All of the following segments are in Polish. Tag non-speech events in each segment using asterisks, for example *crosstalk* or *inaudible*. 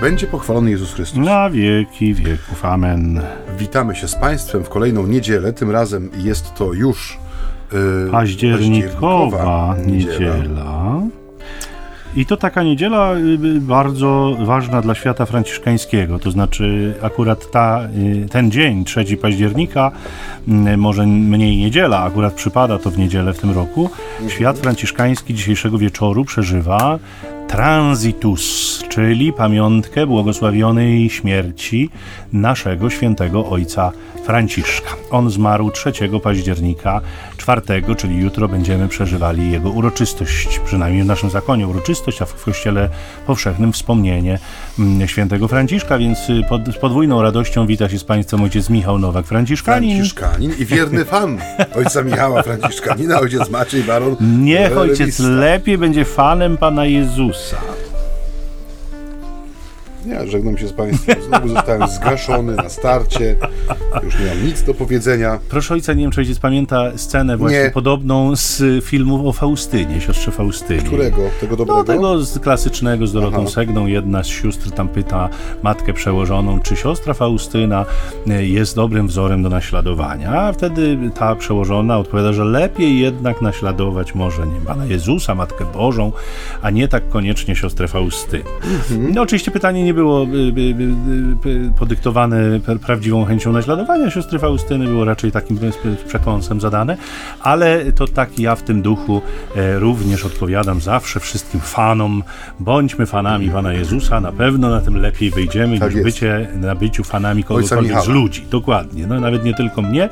Będzie pochwalony Jezus Chrystus. Na wieki wieków. Amen. Witamy się z Państwem w kolejną niedzielę. Tym razem jest to już yy, październikowa niedziela. niedziela. I to taka niedziela y, bardzo ważna dla świata franciszkańskiego, to znaczy akurat ta, y, ten dzień, 3 października, y, może mniej niedziela, akurat przypada to w niedzielę w tym roku, świat franciszkański dzisiejszego wieczoru przeżywa Transitus, czyli pamiątkę błogosławionej śmierci naszego świętego ojca Franciszka. On zmarł 3 października, 4, czyli jutro będziemy przeżywali jego uroczystość, przynajmniej w naszym zakonie uroczystość, a w kościele powszechnym wspomnienie mm, świętego Franciszka, więc y, pod, z podwójną radością wita się z Państwem ojciec Michał Nowak, Franciszkanin. Franciszkanin i wierny fan ojca Michała Franciszkanina, ojciec Maciej Baron. *laughs* Niech ojciec lepiej będzie fanem Pana Jezusa. Ja żegnam się z Państwem. Znowu zostałem zgaszony na starcie. Już nie mam nic do powiedzenia. Proszę ojca, nie wiem, czy ojciec pamięta scenę właśnie nie. podobną z filmu o Faustynie, siostrze Faustynie. Którego? Tego dobrego? No, tego z klasycznego z Dorotą Aha. Segną. Jedna z sióstr tam pyta matkę przełożoną, czy siostra Faustyna e, jest dobrym wzorem do naśladowania. A wtedy ta przełożona odpowiada, że lepiej jednak naśladować może nie Pana Jezusa, Matkę Bożą, a nie tak koniecznie siostrę Faustyny. Mhm. No oczywiście pytanie nie było y, y, y, podyktowane prawdziwą chęcią naśladowania siostry Faustyny, było raczej takim przekąsem zadane, ale to tak ja w tym duchu e, również odpowiadam zawsze wszystkim fanom, bądźmy fanami Pana Jezusa, na pewno na tym lepiej wyjdziemy tak niż bycie, na byciu fanami kogokolwiek z ludzi. Dokładnie, no nawet nie tylko mnie,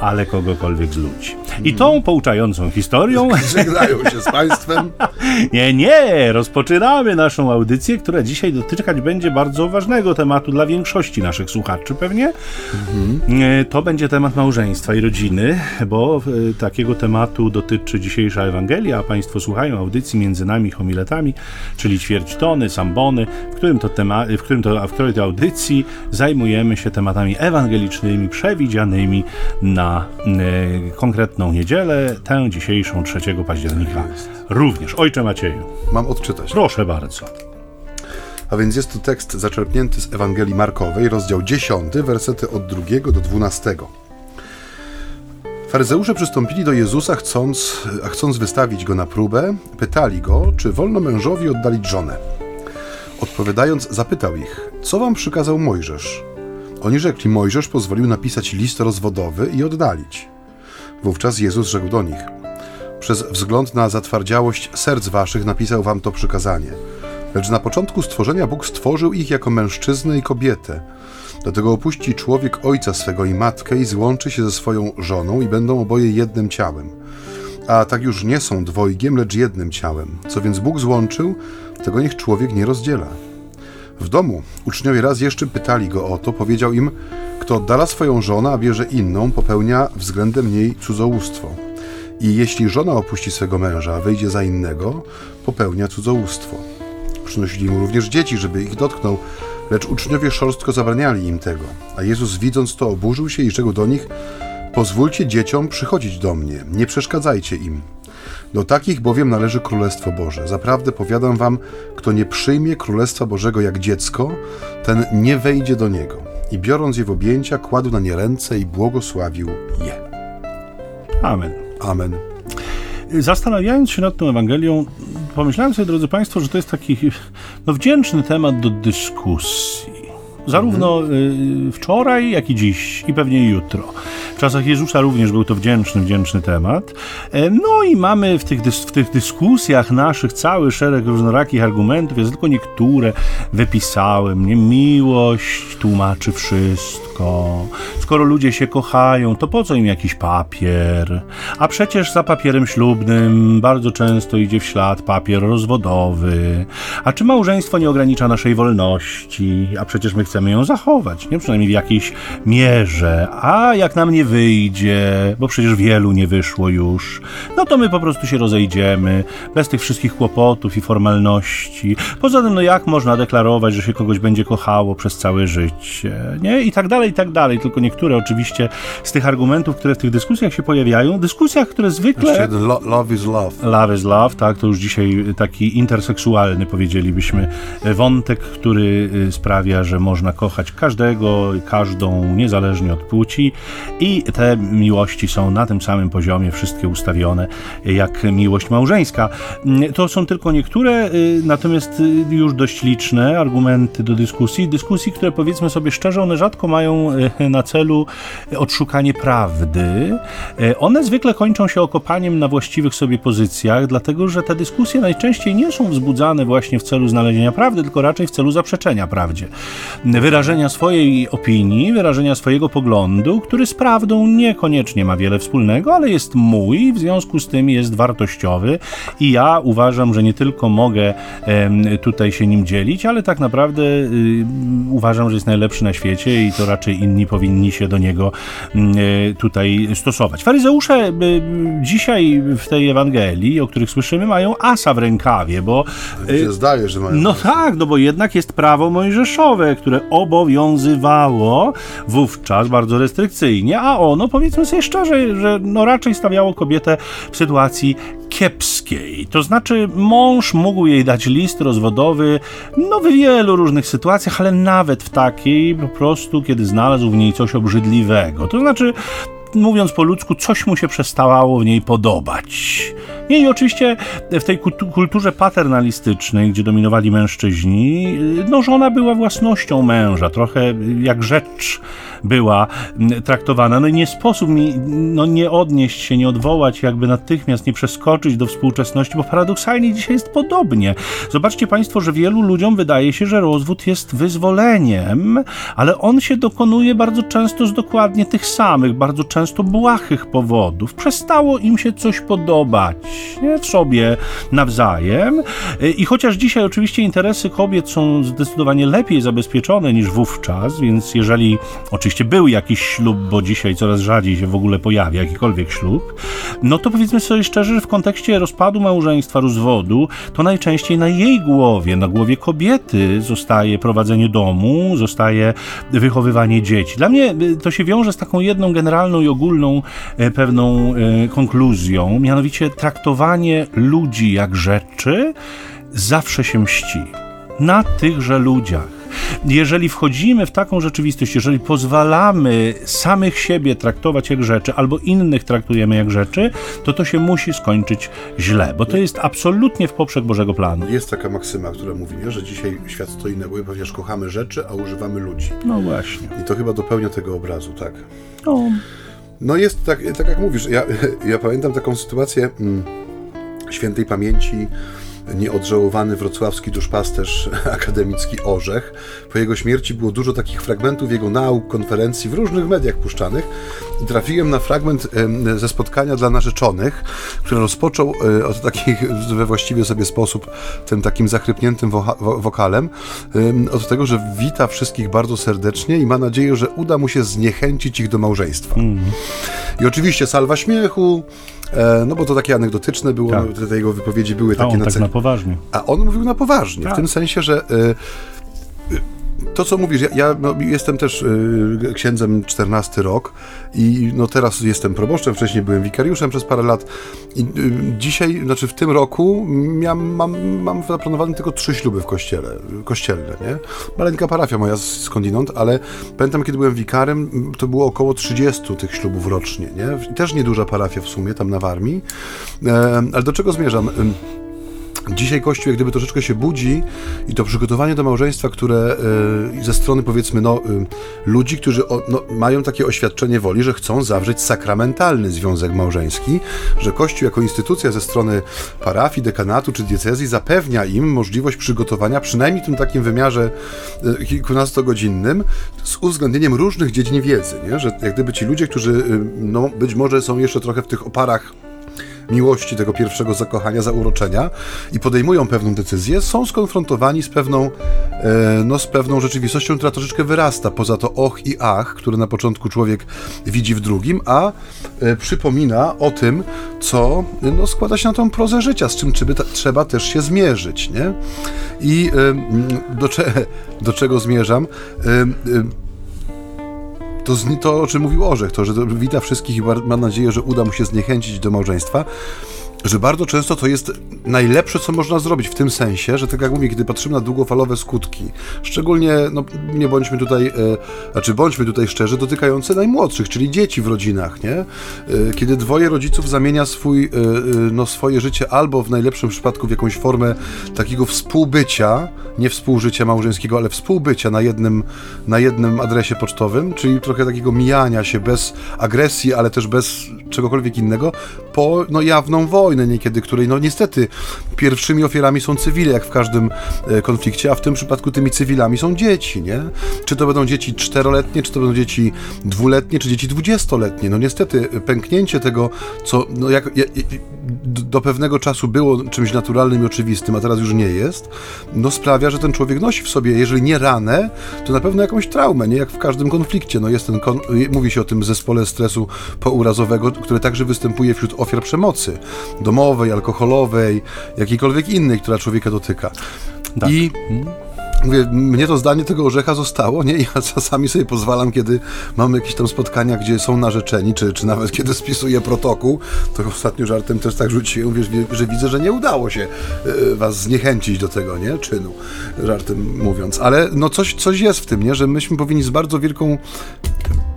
ale kogokolwiek z ludzi. I tą pouczającą historią... *laughs* Żegnają się z Państwem. *laughs* nie, nie, rozpoczynamy naszą audycję, która dzisiaj dotykać będzie będzie bardzo ważnego tematu dla większości naszych słuchaczy pewnie. Mhm. To będzie temat małżeństwa i rodziny, bo e, takiego tematu dotyczy dzisiejsza Ewangelia, a Państwo słuchają audycji między nami homiletami, czyli ćwierć tony, sambony, w którym to, tema, w którym to, w której to audycji zajmujemy się tematami ewangelicznymi przewidzianymi na e, konkretną niedzielę, tę dzisiejszą 3 października również. Ojcze Macieju. Mam odczytać. Proszę bardzo. A więc jest to tekst zaczerpnięty z Ewangelii Markowej, rozdział 10, wersety od 2 do 12. Faryzeusze przystąpili do Jezusa, chcąc, a chcąc wystawić go na próbę, pytali go, czy wolno mężowi oddalić żonę. Odpowiadając, zapytał ich, co wam przykazał Mojżesz? Oni rzekli, Mojżesz pozwolił napisać list rozwodowy i oddalić. Wówczas Jezus rzekł do nich, przez wzgląd na zatwardziałość serc waszych napisał wam to przykazanie – Lecz na początku stworzenia Bóg stworzył ich jako mężczyznę i kobietę. Dlatego opuści człowiek ojca swego i matkę i złączy się ze swoją żoną i będą oboje jednym ciałem. A tak już nie są dwojgiem, lecz jednym ciałem. Co więc Bóg złączył, tego niech człowiek nie rozdziela. W domu uczniowie raz jeszcze pytali go o to, powiedział im, kto oddala swoją żonę, a bierze inną, popełnia względem niej cudzołóstwo. I jeśli żona opuści swego męża, a wyjdzie za innego, popełnia cudzołóstwo. Przynosili mu również dzieci, żeby ich dotknął, lecz uczniowie szorstko zabraniali im tego. A Jezus widząc to oburzył się i rzekł do nich, pozwólcie dzieciom przychodzić do mnie, nie przeszkadzajcie im. Do takich bowiem należy Królestwo Boże. Zaprawdę powiadam wam, kto nie przyjmie Królestwa Bożego jak dziecko, ten nie wejdzie do niego. I biorąc je w objęcia, kładł na nie ręce i błogosławił je. Amen. Amen. Zastanawiając się nad tą Ewangelią, pomyślałem sobie, drodzy Państwo, że to jest taki no, wdzięczny temat do dyskusji. Zarówno y, wczoraj, jak i dziś, i pewnie jutro. W czasach Jezusa również był to wdzięczny, wdzięczny temat. E, no i mamy w tych, w tych dyskusjach naszych cały szereg różnorakich argumentów. Ja tylko niektóre wypisałem. Nie? Miłość tłumaczy wszystko. Skoro ludzie się kochają, to po co im jakiś papier? A przecież za papierem ślubnym bardzo często idzie w ślad papier rozwodowy. A czy małżeństwo nie ogranicza naszej wolności? A przecież my chcemy ją zachować, nie? Przynajmniej w jakiejś mierze. A jak nam nie wyjdzie, bo przecież wielu nie wyszło już, no to my po prostu się rozejdziemy, bez tych wszystkich kłopotów i formalności. Poza tym, no jak można deklarować, że się kogoś będzie kochało przez całe życie, nie? I tak dalej. i tak dalej. Tylko niektóre oczywiście z tych argumentów, które w tych dyskusjach się pojawiają, dyskusjach, które zwykle... Lo love is love. Love is love, tak, to już dzisiaj taki interseksualny, powiedzielibyśmy, wątek, który y, sprawia, że można kochać każdego, każdą, niezależnie od płci i te miłości są na tym samym poziomie, wszystkie ustawione, jak miłość małżeńska. To są tylko niektóre, natomiast już dość liczne argumenty do dyskusji, dyskusji, które powiedzmy sobie szczerze, one rzadko mają na celu odszukanie prawdy. One zwykle kończą się okopaniem na właściwych sobie pozycjach, dlatego że te dyskusje najczęściej nie są wzbudzane właśnie w celu znalezienia prawdy, tylko raczej w celu zaprzeczenia prawdzie. Wyrażenia swojej opinii, wyrażenia swojego poglądu, który z prawdą niekoniecznie ma wiele wspólnego, ale jest mój, w związku z tym jest wartościowy i ja uważam, że nie tylko mogę tutaj się nim dzielić, ale tak naprawdę y, uważam, że jest najlepszy na świecie i to raczej inni powinni się do niego mm, e, tutaj stosować. Faryzeusze y, dzisiaj w tej Ewangelii, o których słyszymy, mają asa w rękawie, bo... Się zdaje, że mają No tak, no bo jednak jest prawo mojżeszowe, które obowiązywało wówczas bardzo restrykcyjnie, a ono, powiedzmy sobie szczerze, że no raczej stawiało kobietę w sytuacji kiepskiej. To znaczy, mąż mógł jej dać list rozwodowy, no w wielu różnych sytuacjach, ale nawet w takiej po prostu, kiedy znalazł w niej coś obrzydliwego. To znaczy, mówiąc po ludzku, coś mu się przestawało w niej podobać. I oczywiście w tej kulturze paternalistycznej, gdzie dominowali mężczyźni, no żona była własnością męża, trochę jak rzecz była traktowana. No i nie sposób mi no, nie odnieść się, nie odwołać, jakby natychmiast nie przeskoczyć do współczesności, bo paradoksalnie dzisiaj jest podobnie. Zobaczcie Państwo, że wielu ludziom wydaje się, że rozwód jest wyzwoleniem, ale on się dokonuje bardzo często z dokładnie tych samych, bardzo często błahych powodów. Przestało im się coś podobać nie? sobie nawzajem. I chociaż dzisiaj oczywiście interesy kobiet są zdecydowanie lepiej zabezpieczone niż wówczas, więc jeżeli oczywiście oczywiście był jakiś ślub, bo dzisiaj coraz rzadziej się w ogóle pojawia jakikolwiek ślub, no to powiedzmy sobie szczerze, że w kontekście rozpadu małżeństwa, rozwodu, to najczęściej na jej głowie, na głowie kobiety zostaje prowadzenie domu, zostaje wychowywanie dzieci. Dla mnie y, to się wiąże z taką jedną generalną i ogólną e, pewną e, konkluzją, mianowicie traktowanie ludzi jak rzeczy zawsze się mści. Na tychże ludziach jeżeli wchodzimy w taką rzeczywistość, jeżeli pozwalamy samych siebie traktować jak rzeczy, albo innych traktujemy jak rzeczy, to to się musi skończyć źle, bo to jest absolutnie w poprzek Bożego planu. Jest taka maksyma, która mówi, nie, że dzisiaj świat stoi na głowie, ponieważ kochamy rzeczy, a używamy ludzi. No właśnie. I to chyba dopełnia tego obrazu, tak. No. No jest tak, tak jak mówisz, ja, *laughs* ja pamiętam taką sytuację mm, świętej pamięci nieodżałowany wrocławski duszpasterz *laughs* akademicki Orzech. Po jego śmierci było dużo takich fragmentów jego nauk, konferencji w różnych mediach puszczanych i trafiłem na fragment ze spotkania dla narzeczonych, który rozpoczął e, od takich *laughs* we właściwie sobie sposób tym takim zachrypniętym wokalem od tego, że wita wszystkich bardzo serdecznie i ma nadzieję, że uda mu się zniechęcić ich do małżeństwa. Mm. I oczywiście salwa śmiechu, no bo to takie anegdotyczne było, tak. te jego wypowiedzi były takie A on na, tak na poważnie. A on mówił na poważnie, tak. w tym sensie, że e, to, co mówisz, ja, ja no, jestem też y, księdzem 14 rok i no, teraz jestem proboszczem, wcześniej byłem wikariuszem przez parę lat i y, dzisiaj, znaczy w tym roku miałem, mam, mam zaplanowane tylko trzy śluby w kościele, kościelne, nie? Maleńka parafia moja skądinąd, ale pamiętam, kiedy byłem wikarem, to było około 30 tych ślubów rocznie, nie? Też nieduża parafia w sumie, tam na Warmii. E, ale do czego zmierzam? Dzisiaj Kościół jak gdyby troszeczkę się budzi i to przygotowanie do małżeństwa, które y, ze strony powiedzmy no, y, ludzi, którzy o, no, mają takie oświadczenie woli, że chcą zawrzeć sakramentalny związek małżeński, że Kościół jako instytucja ze strony parafii, dekanatu czy diecezji zapewnia im możliwość przygotowania przynajmniej w tym takim wymiarze y, kilkunastogodzinnym z uwzględnieniem różnych dziedzin wiedzy, nie? że jak gdyby ci ludzie, którzy no, być może są jeszcze trochę w tych oparach miłości, tego pierwszego zakochania, zauroczenia i podejmują pewną decyzję, są skonfrontowani z pewną, e, no, z pewną rzeczywistością, która troszeczkę wyrasta poza to och i ach, które na początku człowiek widzi w drugim, a e, przypomina o tym, co no, składa się na tą prozę życia, z czym trzeba też się zmierzyć. Nie? I do, cze do czego zmierzam? To, to, o czym mówił Orzech, to, że wita wszystkich i ma nadzieję, że uda mu się zniechęcić do małżeństwa że bardzo często to jest najlepsze, co można zrobić w tym sensie, że tak jak mówię, kiedy patrzymy na długofalowe skutki, szczególnie, no nie bądźmy tutaj, e, znaczy bądźmy tutaj szczerzy, dotykające najmłodszych, czyli dzieci w rodzinach, nie? E, kiedy dwoje rodziców zamienia swój, e, e, no, swoje życie albo w najlepszym przypadku w jakąś formę takiego współbycia, nie współżycia małżeńskiego, ale współbycia na jednym, na jednym adresie pocztowym, czyli trochę takiego mijania się bez agresji, ale też bez czegokolwiek innego, po no, jawną wojnę niekiedy, której no niestety pierwszymi ofiarami są cywile, jak w każdym e, konflikcie, a w tym przypadku tymi cywilami są dzieci, nie? Czy to będą dzieci czteroletnie, czy to będą dzieci dwuletnie, czy dzieci dwudziestoletnie. No niestety pęknięcie tego, co no, jak, jak, do pewnego czasu było czymś naturalnym i oczywistym, a teraz już nie jest, no sprawia, że ten człowiek nosi w sobie, jeżeli nie ranę, to na pewno jakąś traumę, nie? Jak w każdym konflikcie. No jest ten, mówi się o tym zespole stresu pourazowego, które także występuje wśród ofiar przemocy domowej, alkoholowej, jakiejkolwiek innej, która człowieka dotyka. Tak. I Mówię, mnie to zdanie tego orzecha zostało, nie? Ja *laughs* czasami sobie pozwalam, kiedy mamy jakieś tam spotkania, gdzie są narzeczeni, czy, czy nawet kiedy spisuję protokół, to ostatnio żartem też tak rzuciłem, że widzę, że nie udało się e, was zniechęcić do tego, nie? Czynu, żartem mówiąc. Ale no coś, coś jest w tym, nie? Że myśmy powinni z bardzo wielką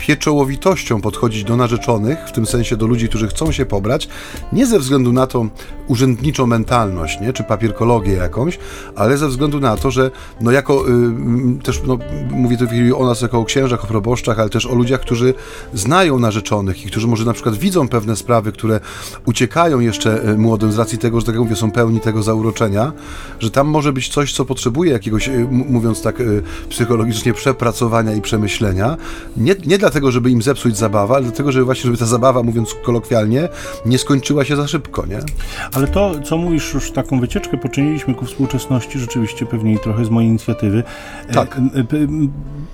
pieczołowitością podchodzić do narzeczonych, w tym sensie do ludzi, którzy chcą się pobrać, nie ze względu na tą urzędniczą mentalność, nie? czy papierkologię jakąś, ale ze względu na to, że no jako y, też no, mówię tu o nas jako o księżach, o proboszczach, ale też o ludziach, którzy znają narzeczonych i którzy może na przykład widzą pewne sprawy, które uciekają jeszcze y, młodym z racji tego, że tak jak mówię, są pełni tego zauroczenia, że tam może być coś, co potrzebuje jakiegoś, y, mówiąc tak y, psychologicznie, przepracowania i przemyślenia. Nie, nie dlatego, żeby im zepsuć zabawę, ale dlatego, żeby właśnie, żeby ta zabawa, mówiąc kolokwialnie, nie skończyła się za szybko, nie? Ale to, co mówisz, już taką wycieczkę poczyniliśmy ku współczesności, rzeczywiście pewnie i trochę z mojej inicjatywy. E, tak. E,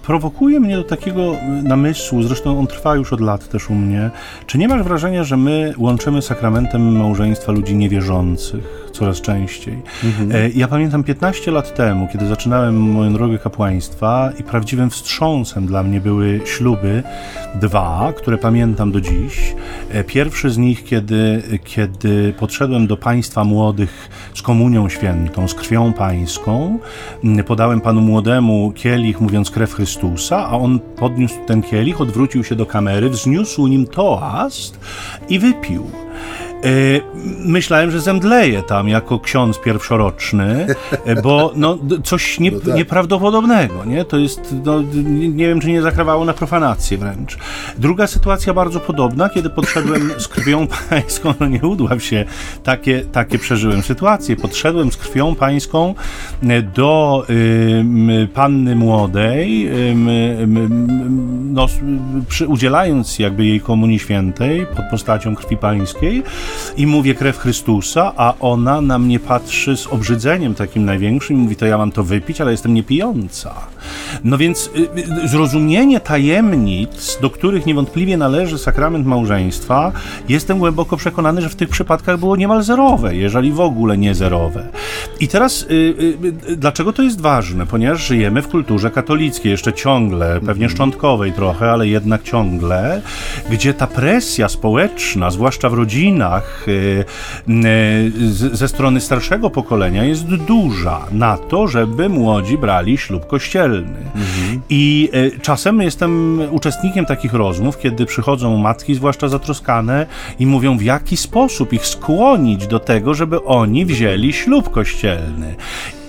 prowokuje mnie do takiego namysłu, zresztą on trwa już od lat też u mnie. Czy nie masz wrażenia, że my łączymy sakramentem małżeństwa ludzi niewierzących? coraz częściej. Mhm. E, ja pamiętam 15 lat temu, kiedy zaczynałem moją drogę kapłaństwa i prawdziwym wstrząsem dla mnie były śluby, dwa, które pamiętam do dziś. E, pierwszy z nich, kiedy, kiedy podszedłem do państwa młodych z komunią świętą, z krwią pańską, podałem panu młodemu kielich, mówiąc krew Chrystusa, a on podniósł ten kielich, odwrócił się do kamery, wzniósł nim toast i wypił. E, myślałem, że zemdleję tam jako ksiądz pierwszoroczny, e, bo no, coś nie, no tak. nieprawdopodobnego, nie? To jest, no, nie wiem, czy nie zakrawało na profanację wręcz. Druga sytuacja bardzo podobna, kiedy podszedłem z krwią *laughs* pańską, no nie udław się, takie, takie przeżyłem sytuacje. Podszedłem z krwią pańską e, do y, panny młodej, y, no, przy, udzielając jakby jej komunii świętej pod postacią krwi pańskiej, i mówię krew Chrystusa, a ona na mnie patrzy z obrzydzeniem takim największym i mówi, to ja mam to wypić, ale jestem niepijąca. No więc y, y, zrozumienie tajemnic, do których niewątpliwie należy sakrament małżeństwa, jestem głęboko przekonany, że w tych przypadkach było niemal zerowe, jeżeli w ogóle nie zerowe. I teraz y, dlaczego to jest ważne? Ponieważ żyjemy w kulturze katolickiej, jeszcze ciągle, pewnie szczątkowej trochę, ale jednak ciągle, gdzie ta presja społeczna, zwłaszcza w rodzinach, ze strony starszego pokolenia jest duża na to, żeby młodzi brali ślub kościelny. Mhm. I e, czasem jestem uczestnikiem takich rozmów, kiedy przychodzą matki, zwłaszcza zatroskane, i mówią, w jaki sposób ich skłonić do tego, żeby oni wzięli ślub kościelny.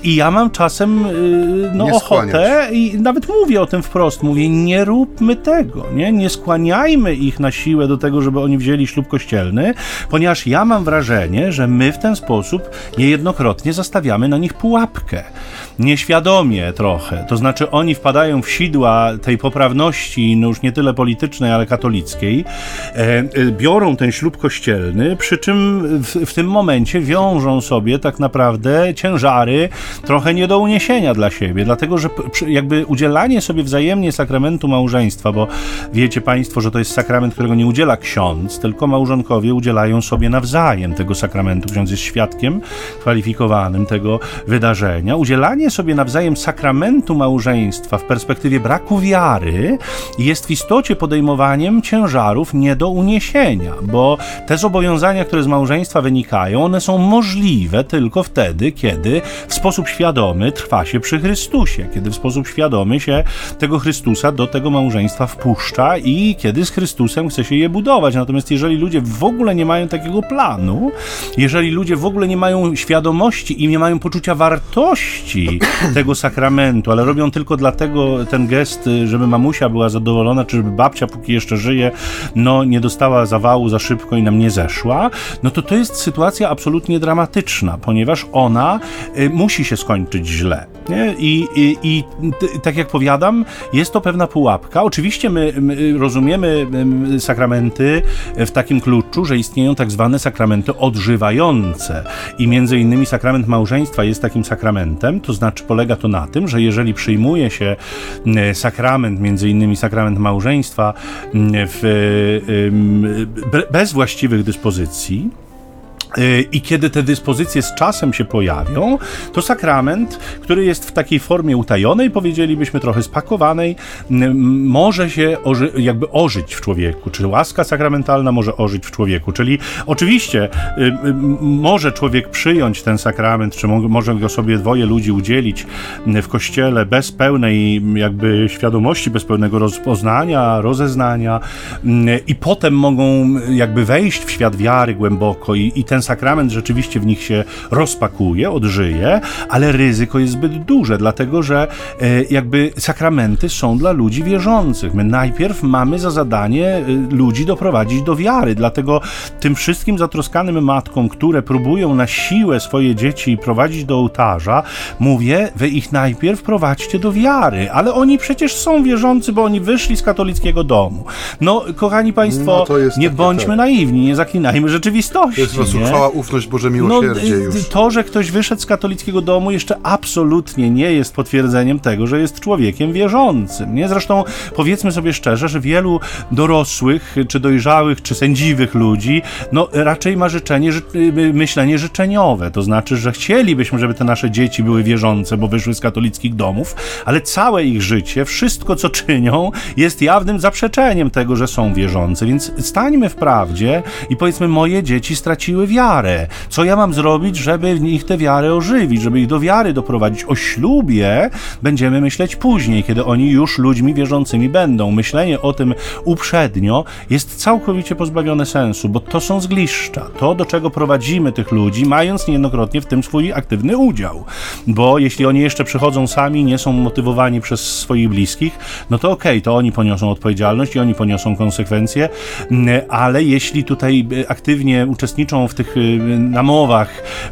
I ja mam czasem y, no, ochotę i nawet mówię o tym wprost. Mówię, nie róbmy tego, nie? nie skłaniajmy ich na siłę do tego, żeby oni wzięli ślub kościelny, ponieważ ja mam wrażenie, że my w ten sposób niejednokrotnie zastawiamy na nich pułapkę. Nieświadomie trochę. To znaczy oni wpadają w sidła tej poprawności, no już nie tyle politycznej, ale katolickiej, e, e, biorą ten ślub kościelny, przy czym w, w tym momencie wiążą sobie tak naprawdę ciężary trochę nie do uniesienia dla siebie, dlatego że jakby udzielanie sobie wzajemnie sakramentu małżeństwa, bo wiecie Państwo, że to jest sakrament, którego nie udziela ksiądz, tylko małżonkowie udzielają sobie nawzajem tego sakramentu. Ksiądz jest świadkiem kwalifikowanym tego wydarzenia. Udzielanie sobie nawzajem sakramentu małżeństwa w perspektywie braku wiary jest w istocie podejmowaniem ciężarów nie do uniesienia, bo te zobowiązania, które z małżeństwa wynikają, one są możliwe tylko wtedy, kiedy w sposób świadomy trwa się przy Chrystusie, kiedy w sposób świadomy się tego Chrystusa do tego małżeństwa wpuszcza i kiedy z Chrystusem chce się je budować. Natomiast jeżeli ludzie w ogóle nie mają takiego planu, jeżeli ludzie w ogóle nie mają świadomości i nie mają poczucia wartości tego sakramentu, ale robią tylko dlatego ten gest, żeby mamusia była zadowolona, czy żeby babcia, póki jeszcze żyje, no nie dostała zawału za szybko i nam nie zeszła, no to to jest sytuacja absolutnie dramatyczna, ponieważ ona y, musi się skończyć źle. Nie? I, i, i tak jak powiadam, jest to pewna pułapka. Oczywiście my, my rozumiemy sakramenty w takim kluczu, że istnieją tak zwane sakramenty odżywające i między innymi sakrament małżeństwa jest takim sakramentem, to znaczy polega to na tym, że jeżeli przyjmuje się sakrament, między innymi sakrament małżeństwa w, bez właściwych dyspozycji, I kiedy te dyspozycje z czasem się pojawią, to sakrament, który jest w takiej formie utajonej, powiedzielibyśmy trochę spakowanej, może się oży jakby ożyć w człowieku, czy łaska sakramentalna może ożyć w człowieku. Czyli oczywiście y, y, może człowiek przyjąć ten sakrament, czy może go sobie dwoje ludzi udzielić w kościele bez pełnej jakby świadomości, bez pełnego rozpoznania, rozeznania i potem mogą jakby wejść w świat wiary głęboko i, i ten sakrament rzeczywiście w nich się rozpakuje, odżyje, ale ryzyko jest zbyt duże, dlatego że e, jakby sakramenty są dla ludzi wierzących. My najpierw mamy za zadanie e, ludzi doprowadzić do wiary, dlatego tym wszystkim zatroskanym matkom, które próbują na siłę swoje dzieci prowadzić do ołtarza, mówię, wy ich najpierw prowadźcie do wiary, ale oni przecież są wierzący, bo oni wyszli z katolickiego domu. No, kochani Państwo, no nie bądźmy tak. naiwni, nie zaklinajmy rzeczywistości. To jest nie? Ufność, Boże miłosierdzie no, już. To, że ktoś wyszedł z katolickiego domu jeszcze absolutnie nie jest potwierdzeniem tego, że jest człowiekiem wierzącym. Nie? Zresztą powiedzmy sobie szczerze, że wielu dorosłych, czy dojrzałych, czy sędziwych ludzi, no raczej ma życzenie, ży y, myślenie życzeniowe. To znaczy, że chcielibyśmy, żeby te nasze dzieci były wierzące, bo wyszły z katolickich domów, ale całe ich życie, wszystko co czynią, jest jawnym zaprzeczeniem tego, że są wierzące. Więc stańmy w prawdzie i powiedzmy, moje dzieci straciły wiarę. Co ja mam zrobić, żeby w nich tę wiarę ożywić, żeby ich do wiary doprowadzić? O ślubie będziemy myśleć później, kiedy oni już ludźmi wierzącymi będą. Myślenie o tym uprzednio jest całkowicie pozbawione sensu, bo to są zgliszcza. To, do czego prowadzimy tych ludzi, mając niejednokrotnie w tym swój aktywny udział. Bo jeśli oni jeszcze przychodzą sami, nie są motywowani przez swoich bliskich, no to okej, okay, to oni poniosą odpowiedzialność i oni poniosą konsekwencje, ale jeśli tutaj aktywnie uczestniczą w tych tych y, namowach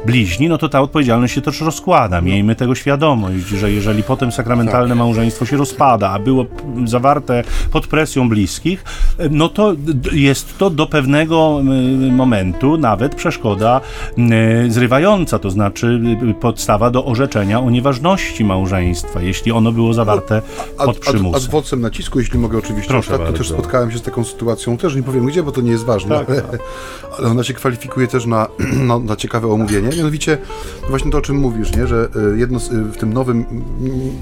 bliźni, no to ta odpowiedzialność się też rozkłada. Miejmy tego świadomość, że jeżeli potem sakramentalne tak. małżeństwo się rozpada, a było zawarte pod presją bliskich, no to jest to do pewnego y, momentu nawet przeszkoda y, zrywająca, to znaczy podstawa do orzeczenia o nieważności małżeństwa, jeśli ono było zawarte no, pod przymusem. Ad, ad vocem nacisku, jeśli mogę oczywiście. Proszę Ostatnio też spotkałem się z taką sytuacją, też nie powiem gdzie, bo to nie jest ważne, tak, ale, tak. ale ona się kwalifikuje też na, *clears throat* no, na ciekawe omówienie. Mianowicie właśnie to, o czym mówisz, nie? że e, jedno z, w tym nowym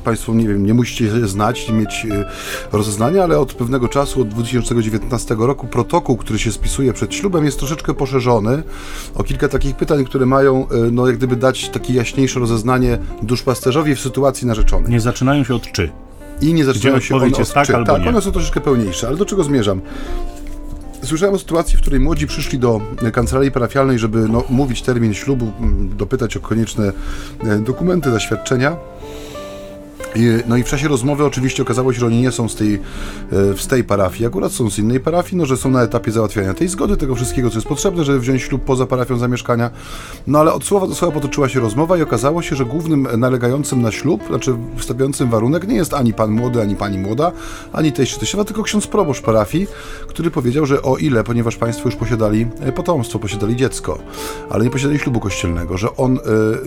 Państwo, nie wiem, nie musicie znać i mieć e, rozeznania, ale od pewnego czasu, od 2019 roku, protokół, który się spisuje przed ślubem, jest troszeczkę poszerzony o kilka takich pytań, które mają, no jak gdyby dać takie jaśniejsze rozeznanie duszpasterzowi w sytuacji narzeczonej. Nie zaczynają się od czy. I nie zaczynają się one od tak, czy. tak, one są troszeczkę pełniejsze, ale do czego zmierzam? Słyszałem o sytuacji, w której młodzi przyszli do kancelarii parafialnej, żeby no, mówić termin ślubu, dopytać o konieczne e, dokumenty, zaświadczenia. No i w czasie rozmowy oczywiście okazało się, że oni nie są z tej, e, z tej parafii, akurat są z innej parafii, no że są na etapie załatwiania tej zgody, tego wszystkiego, co jest potrzebne, żeby wziąć ślub poza parafią zamieszkania. No ale od słowa do słowa potoczyła się rozmowa i okazało się, że głównym nalegającym na ślub, znaczy wstawiającym warunek nie jest ani pan młody, ani pani młoda, ani czy teściowa, tylko ksiądz proboszcz parafii, który powiedział, że o ile, ponieważ państwo już posiadali e, potomstwo, posiadali dziecko, ale nie posiadali ślubu kościelnego, że on y,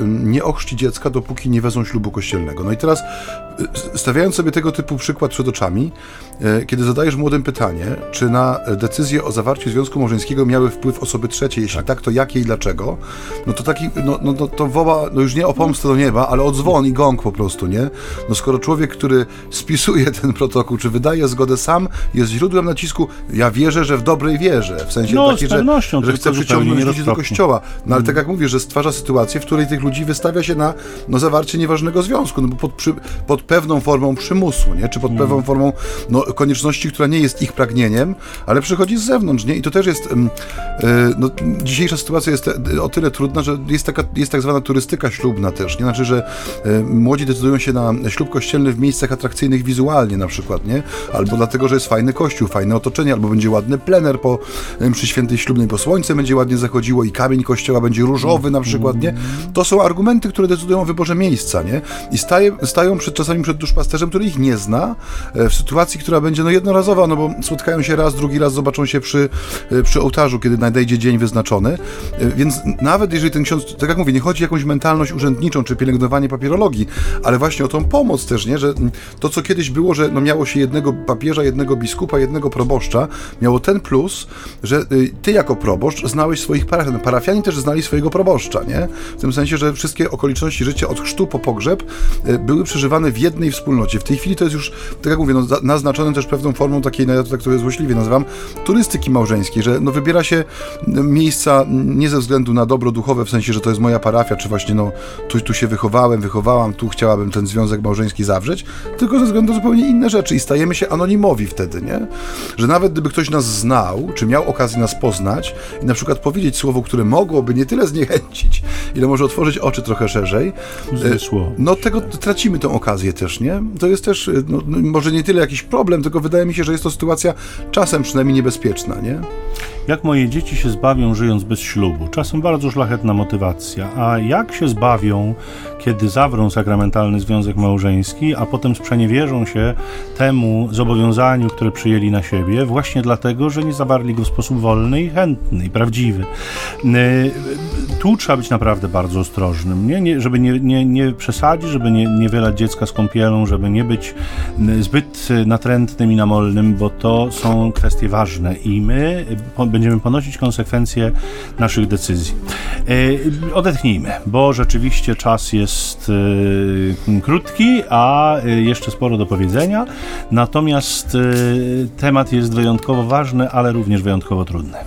nie ochrzci dziecka, dopóki nie wezmą ślubu kościelnego. No i teraz stawiając sobie tego typu przykład przed oczami, e, kiedy zadajesz młodym pytanie, czy na decyzję o zawarciu związku małżeńskiego miały wpływ osoby trzecie, jeśli tak, tak to jakie i dlaczego, no to taki, no, no, no to woła, no już nie o pomstę do nieba, ale o dzwon i gong po prostu, nie? No skoro człowiek, który spisuje ten protokół, czy wydaje zgodę sam, jest źródłem nacisku, ja wierzę, że w dobrej wierze, w sensie no, takiej, że, że chce przyciągnąć ludzi do kościoła. No ale tak jak mówię, że stwarza sytuację, w której tych ludzi wystawia się na no, zawarcie nieważnego związku, no bo pod, przy, pod pewną formą przymusu, nie? czy pod pewną mm. formą no, konieczności, która nie jest ich pragnieniem, ale przychodzi z zewnątrz. Nie? I to też jest. Yy, no, dzisiejsza sytuacja jest o tyle trudna, że jest, taka, jest tak zwana turystyka ślubna też. Nie? Znaczy, że yy, młodzi decydują się na ślub kościelny w miejscach atrakcyjnych wizualnie na przykład, nie? albo dlatego, że jest fajny kościół, fajne otoczenie, albo będzie ładny plener po, yy, przy świętej ślubnej, bo słońce będzie ładnie zachodziło i kamień kościoła będzie różowy na przykład. Nie? To są argumenty, które decydują o wyborze miejsca. Nie? I staje, stają czasami przed duszpasterzem, który ich nie zna, e, w sytuacji, która będzie no jednorazowa, no bo spotkają się raz, drugi raz zobaczą się przy, e, przy ołtarzu, kiedy nadejdzie dzień wyznaczony. E, więc nawet jeżeli ten ksiądz, tak jak mówię, nie chodzi o jakąś mentalność urzędniczą, czy pielęgnowanie papierologii, ale właśnie o tą pomoc też, nie? Że to, co kiedyś było, że no miało się jednego papieża, jednego biskupa, jednego proboszcza, miało ten plus, że ty jako proboszcz znałeś swoich parafian. Parafiani też znali swojego proboszcza, nie? W tym sensie, że wszystkie okoliczności życia od chrztu po pogrzeb były przeżywane w jednej wspólnocie. W tej chwili to jest już, tak jak mówię, no, naznaczone też pewną formą takiej, no ja to tak złośliwie nazywam, turystyki małżeńskiej, że no, wybiera się miejsca nie ze względu na dobro duchowe, w sensie, że to jest moja parafia, czy właśnie no, tu, tu się wychowałem, wychowałam, tu chciałabym ten związek małżeński zawrzeć, tylko ze względu na zupełnie inne rzeczy i stajemy się anonimowi wtedy, nie? Że nawet gdyby ktoś nas znał, czy miał okazję nas poznać i na przykład powiedzieć słowo, które mogłoby nie tyle *laughs* zniechęcić, ile może otworzyć oczy trochę szerzej, Zmysło. no tego tracimy tę okazję też, nie? To jest też, no, no, może nie tyle jakiś problem, tylko wydaje mi się, że jest to sytuacja czasem przynajmniej niebezpieczna, nie? Jak moje dzieci się zbawią żyjąc bez ślubu? Czasem bardzo szlachetna motywacja. A jak się zbawią, kiedy zawrą sakramentalny związek małżeński, a potem sprzeniewierzą się temu zobowiązaniu, które przyjęli na siebie, właśnie dlatego, że nie zawarli go w sposób wolny i chętny i prawdziwy. Tu trzeba być naprawdę bardzo ostrożnym, nie? nie żeby nie, nie, nie przesadzić, żeby nie, nie wylać dziecka z kąpielą, żeby nie być zbyt natrętnym i namolnym, bo to są kwestie ważne i my będziemy ponosić konsekwencje naszych decyzji. E, odetchnijmy, bo rzeczywiście czas jest e, krótki, a e, jeszcze sporo do powiedzenia. Natomiast temat jest wyjątkowo ważny, ale również wyjątkowo trudny.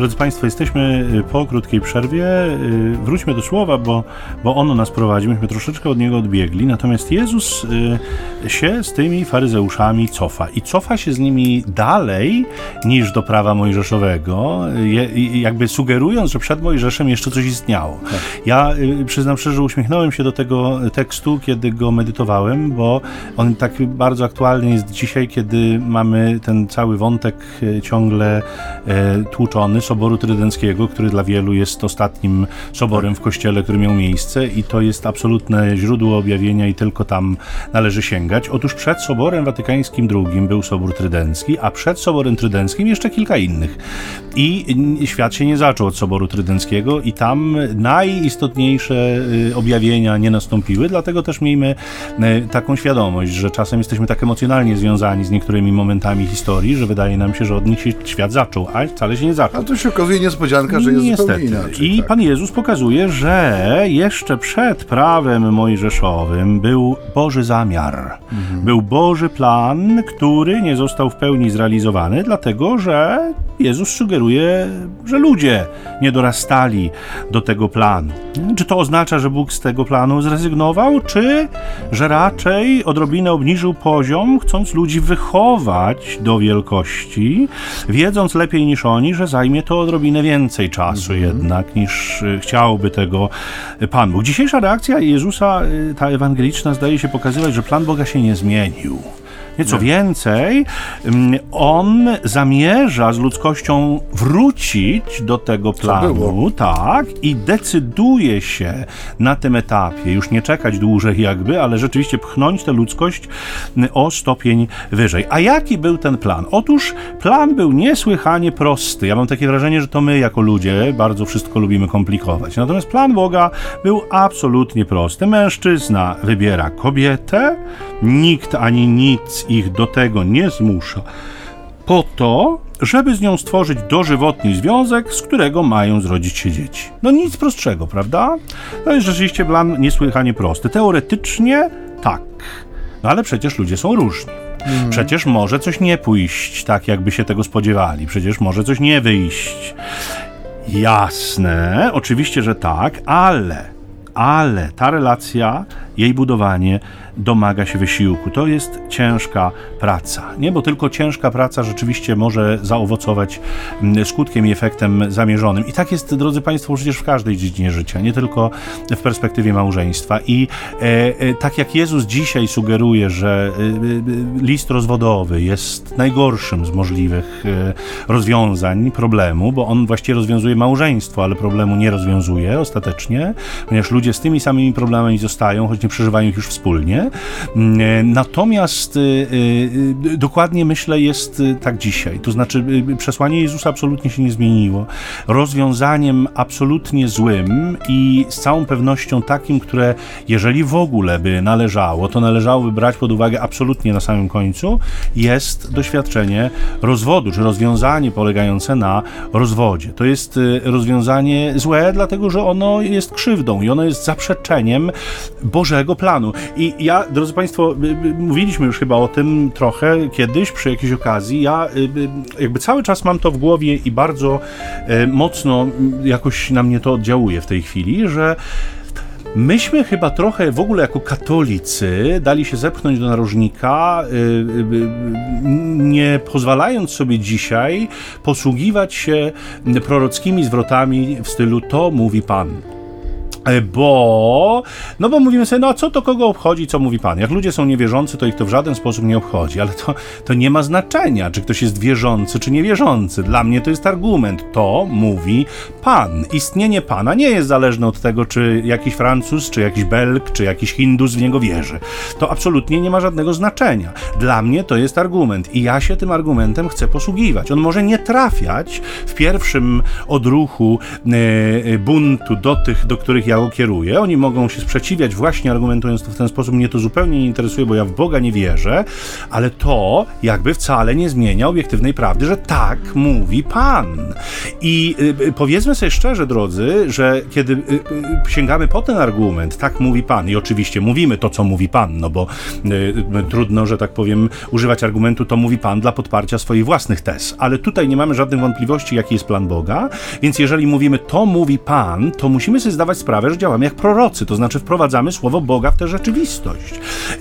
Drodzy Państwo, jesteśmy y, po krótkiej przerwie. Y, wróćmy do słowa, bo, bo ono nas prowadzi. Myśmy troszeczkę od niego odbiegli. Natomiast Jezus y, się z tymi faryzeuszami cofa. I cofa się z nimi dalej niż do prawa mojżeszowego, jakby sugerując, że przed Mojżeszem jeszcze coś istniało. Tak. Ja przyznam szczerze, uśmiechnąłem się do tego tekstu, kiedy go medytowałem, bo on tak bardzo aktualny jest dzisiaj, kiedy mamy ten cały wątek ciągle tłuczony Soboru Trydenckiego, który dla wielu jest ostatnim soborem w kościele, który miał miejsce i to jest absolutne źródło objawienia i tylko tam należy sięgać. Otóż przed Soborem Watykańskim II był Sobór Trydencki, a przed Soborem Trydenckim jeszcze kilka innych. I świat się nie zaczął od Soboru Trydenckiego i tam najistotniejsze y, objawienia nie nastąpiły, dlatego też miejmy y, taką świadomość, że czasem jesteśmy tak emocjonalnie związani z niektórymi momentami historii, że wydaje nam się, że od nich się świat zaczął, a wcale się nie zaczął. Się okazuje niespodzianka, że jest Niestety. zupełnie inaczej. I tak. Pan Jezus pokazuje, że jeszcze przed prawem mojżeszowym był Boży zamiar. Mhm. Był Boży plan, który nie został w pełni zrealizowany, dlatego że Jezus sugeruje, że ludzie nie dorastali do tego planu. Czy to oznacza, że Bóg z tego planu zrezygnował, czy że raczej odrobinę obniżył poziom, chcąc ludzi wychować do wielkości, wiedząc lepiej niż oni, że zajmie to odrobinę więcej czasu mhm. jednak niż y, chciałby tego Pan Bóg. Dzisiejsza reakcja Jezusa, y, ta ewangeliczna, zdaje się pokazywać, że plan Boga się nie zmienił. Nieco więcej, mm, on zamierza z ludzkością wrócić do tego planu, tak, i decyduje się na tym etapie, już nie czekać dłużej jakby, ale rzeczywiście pchnąć tę ludzkość mm, o stopień wyżej. A jaki był ten plan? Otóż plan był niesłychanie prosty. Ja mam takie wrażenie, że to my jako ludzie bardzo wszystko lubimy komplikować. Natomiast plan Boga był absolutnie prosty. Mężczyzna wybiera kobietę, nikt ani nic ich do tego nie zmusza, po to, żeby z nią stworzyć dożywotni związek, z którego mają zrodzić się dzieci. No nic prostszego, prawda? To jest rzeczywiście plan niesłychanie prosty. Teoretycznie tak, no ale przecież ludzie są różni. Mhm. Przecież może coś nie pójść tak, jakby się tego spodziewali. Przecież może coś nie wyjść. Jasne, oczywiście, że tak, ale, ale ta relacja, jej budowanie domaga się wysiłku. To jest ciężka praca. Nie, bo tylko ciężka praca rzeczywiście może zaowocować mm, skutkiem i efektem zamierzonym. I tak jest, drodzy Państwo, przecież w każdej dziedzinie życia, nie tylko w perspektywie małżeństwa. I e, e, tak jak Jezus dzisiaj sugeruje, że e, e list rozwodowy jest najgorszym z możliwych e, rozwiązań problemu, bo on właściwie rozwiązuje małżeństwo, ale problemu nie rozwiązuje ostatecznie, ponieważ ludzie z tymi samymi problemami zostają, choć nie przeżywają ich już wspólnie. Mm, e, natomiast e, e, dokładnie myślę jest tak dzisiaj. To znaczy przesłanie Jezusa absolutnie się nie zmieniło. Rozwiązaniem absolutnie złym i z całą pewnością takim, które jeżeli w ogóle by należało, to należałoby brać pod uwagę absolutnie na samym końcu, jest doświadczenie rozwodu, czy rozwiązanie polegające na rozwodzie. To jest rozwiązanie złe, dlatego że ono jest krzywdą i ono jest zaprzeczeniem Bożego planu. I ja drodzy Państwo, mówiliśmy już chyba o tym trochę kiedyś przy jakiejś okazji. Ja jakby cały czas mam to w głowie i bardzo e, mocno jakoś na mnie to oddziałuje w tej chwili, że Myśmy chyba trochę w ogóle jako katolicy dali się zepchnąć do narożnika, nie pozwalając sobie dzisiaj posługiwać się prorockimi zwrotami w stylu to mówi Pan. E, bo, no bo mówimy sobie, no a co to kogo obchodzi, co mówi Pan? Jak ludzie są niewierzący, to ich to w żaden sposób nie obchodzi, ale to, to nie ma znaczenia, czy ktoś jest wierzący, czy niewierzący. Dla mnie to jest argument. To mówi Pan. Istnienie Pana nie jest zależne od tego, czy jakiś Francuz, czy jakiś Belg, czy jakiś Hindus w niego wierzy. To absolutnie nie ma żadnego znaczenia. Dla mnie to jest argument i ja się tym argumentem chcę posługiwać. On może nie trafiać w pierwszym odruchu e buntu do tych, do których ja go kieruję. Oni mogą się sprzeciwiać właśnie argumentując to w ten sposób. Mnie to zupełnie nie interesuje, bo ja w Boga nie wierzę, ale to jakby wcale nie zmienia obiektywnej prawdy, że tak mówi Pan. I y, powiedzmy sobie szczerze, drodzy, że kiedy y, y, sięgamy po ten argument, tak mówi Pan, i oczywiście mówimy to, co mówi Pan, no bo trudno, że tak powiem, używać argumentu to mówi Pan dla podparcia swoich własnych tez, ale tutaj nie mamy żadnych wątpliwości, jaki jest plan Boga, więc jeżeli mówimy to mówi Pan, to musimy sobie zdawać sprawę, że działamy jak prorocy, to znaczy wprowadzamy słowo Boga w tę rzeczywistość.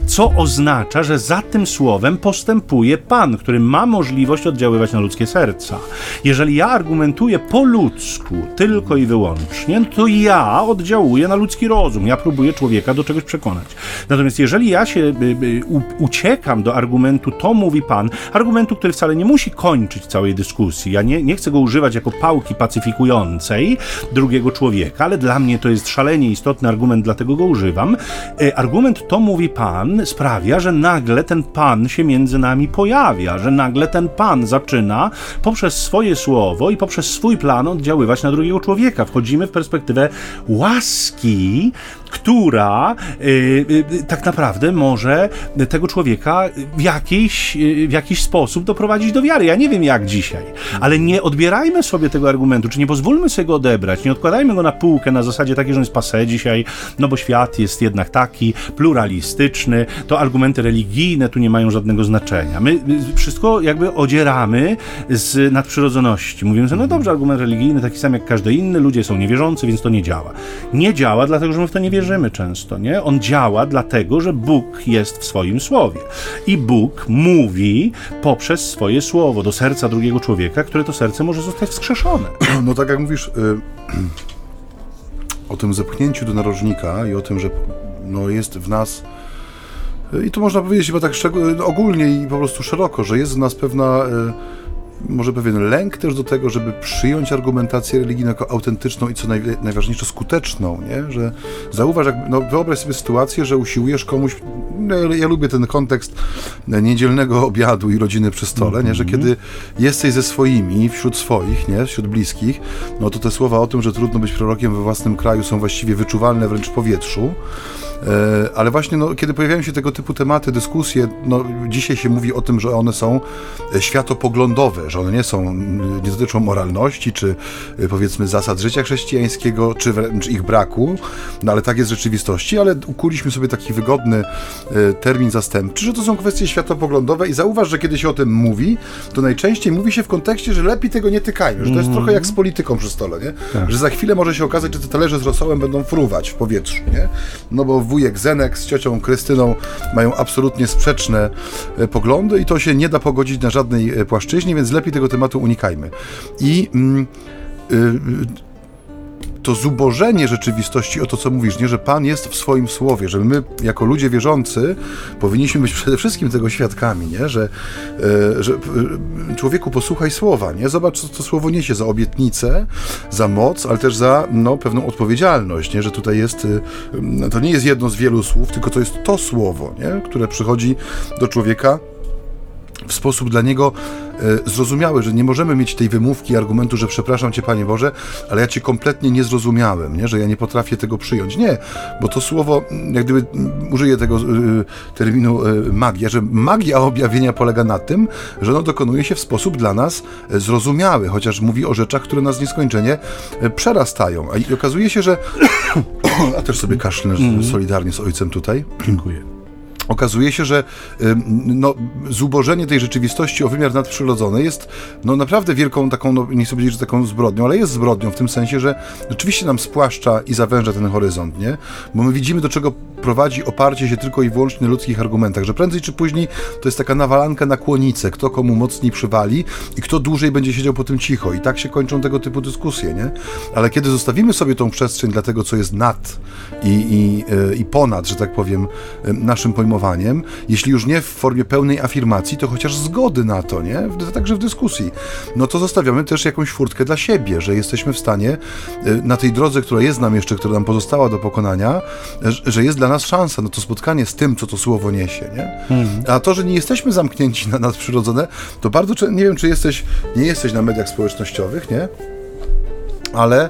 Co oznacza, że za tym słowem postępuje Pan, który ma możliwość oddziaływać na ludzkie serca. Jeżeli ja argumentuję po ludzku tylko i wyłącznie, to ja oddziałuję na ludzki rozum. Ja próbuję człowieka do czegoś przekonać. Natomiast jeżeli ja się y, y, uciekam do argumentu, to mówi Pan, argumentu, który wcale nie musi kończyć całej dyskusji. Ja nie, nie chcę go używać jako pałki pacyfikującej drugiego człowieka, ale dla mnie to jest szalenie istotny argument, dlatego go używam. E, argument to mówi Pan sprawia, że nagle ten Pan się między nami pojawia, że nagle ten Pan zaczyna poprzez swoje słowo i poprzez swój plan oddziaływać na drugiego człowieka. Wchodzimy w perspektywę łaski, która yy, yy, tak naprawdę może tego człowieka w jakiś, w jakiś sposób doprowadzić do wiary. Ja nie wiem jak dzisiaj, ale nie odbierajmy sobie tego argumentu, czy nie pozwólmy sobie go odebrać, nie odkładajmy go na półkę na zasadzie takiej, że on jest pase dzisiaj, no bo świat jest jednak taki pluralistyczny, to argumenty religijne tu nie mają żadnego znaczenia. My wszystko jakby odzieramy z nadprzyrodzoności. Mówimy, że no dobrze, argument religijny taki sam jak każdy inny, ludzie są niewierzący, więc to nie działa. Nie działa, dlatego że my w to nie wierzymy często, nie? On działa dlatego, że Bóg jest w swoim słowie. I Bóg mówi poprzez swoje słowo do serca drugiego człowieka, które to serce może zostać wskrzeszone. *clears throat* No tak jak mówisz y, *clears throat* o tym zepchnięciu do narożnika i o tym, że no, jest w nas y, i tu można powiedzieć chyba tak ogólnie i po prostu szeroko, że jest w nas pewna y, może pewien lęk też do tego, żeby przyjąć argumentację religijną jako autentyczną i co naj, najważniejsze skuteczną, nie? Że zauważ, jak, no wyobraź sobie sytuację, że usiłujesz komuś, no, ja lubię ten kontekst niedzielnego obiadu i rodziny przy stole, nie? Że mhm. kiedy jesteś ze swoimi, wśród swoich, nie? Wśród bliskich, no to te słowa o tym, że trudno być prorokiem we własnym kraju są właściwie wyczuwalne wręcz w powietrzu, ale właśnie no, kiedy pojawiają się tego typu tematy, dyskusje, no, dzisiaj się mówi o tym, że one są e, światopoglądowe, że one nie są, nie dotyczą moralności, czy e, powiedzmy zasad życia chrześcijańskiego, czy wręcz ich braku, no ale tak jest w rzeczywistości, ale ukuliśmy sobie taki wygodny termin zastępczy, że to są kwestie światopoglądowe i zauważ, że kiedy się o tym mówi, to najczęściej mówi się w kontekście, że lepiej tego nie tykajmy, że to jest -hmm. trochę jak z polityką przy stole, nie? Tak. Że za chwilę może się okazać, że te talerze z rosołem będą fruwać w powietrzu, nie? No bo wujek Zenek z ciocią Krystyną mają absolutnie sprzeczne e, poglądy i to się nie da pogodzić na żadnej e, płaszczyźnie, więc lepiej tego tematu unikajmy. I mm, y, to zubożenie rzeczywistości o to, co mówisz, nie, że Pan jest w swoim słowie, że my, jako ludzie wierzący, powinniśmy być przede wszystkim tego świadkami, nie, że, e, że e, człowieku posłuchaj słowa, nie, zobacz, co to słowo niesie za obietnicę, za moc, ale też za no, pewną odpowiedzialność, nie, że tutaj jest, e, to nie jest jedno z wielu słów, tylko to jest to słowo, nie, które przychodzi do człowieka w sposób dla niego e, zrozumiały, że nie możemy mieć tej wymówki, argumentu, że przepraszam cię, Panie Boże, ale ja cię kompletnie nie zrozumiałem, nie? że ja nie potrafię tego przyjąć. Nie, bo to słowo, jak gdyby użyję tego e, terminu e, magia, że magia objawienia polega na tym, że ono dokonuje się w sposób dla nas zrozumiały, chociaż mówi o rzeczach, które nas nieskończenie przerastają. A i okazuje się, że. *coughs* *coughs* A też sobie kaszlę mm. solidarnie z ojcem tutaj. Dziękuję okazuje się, że no, zubożenie tej rzeczywistości o wymiar nadprzyrodzony jest no, naprawdę wielką taką, no, nie chcę powiedzieć, że taką zbrodnią, ale jest zbrodnią w tym sensie, że rzeczywiście nam spłaszcza i zawęża ten horyzont, nie? Bo my widzimy, do czego prowadzi oparcie się tylko i wyłącznie na ludzkich argumentach, że prędzej czy później to jest taka nawalanka na kłonicę, kto komu mocniej przywali i kto dłużej będzie siedział po tym cicho. I tak się kończą tego typu dyskusje, nie? Ale kiedy zostawimy sobie tą przestrzeń dla tego, co jest nad i, i, e, i ponad, że tak powiem, naszym pojmowaniem, jeśli już nie w formie pełnej afirmacji, to chociaż zgody na to, nie? Także w dyskusji. No to zostawiamy też jakąś furtkę dla siebie, że jesteśmy w stanie e, na tej drodze, która jest nam jeszcze, która nam pozostała do pokonania, że jest dla nas szansa na to spotkanie z tym, co to słowo niesie, nie? Mhm. A to, że nie jesteśmy zamknięci na nadprzyrodzone, to bardzo, nie wiem, czy jesteś, nie jesteś na mediach społecznościowych, nie? ale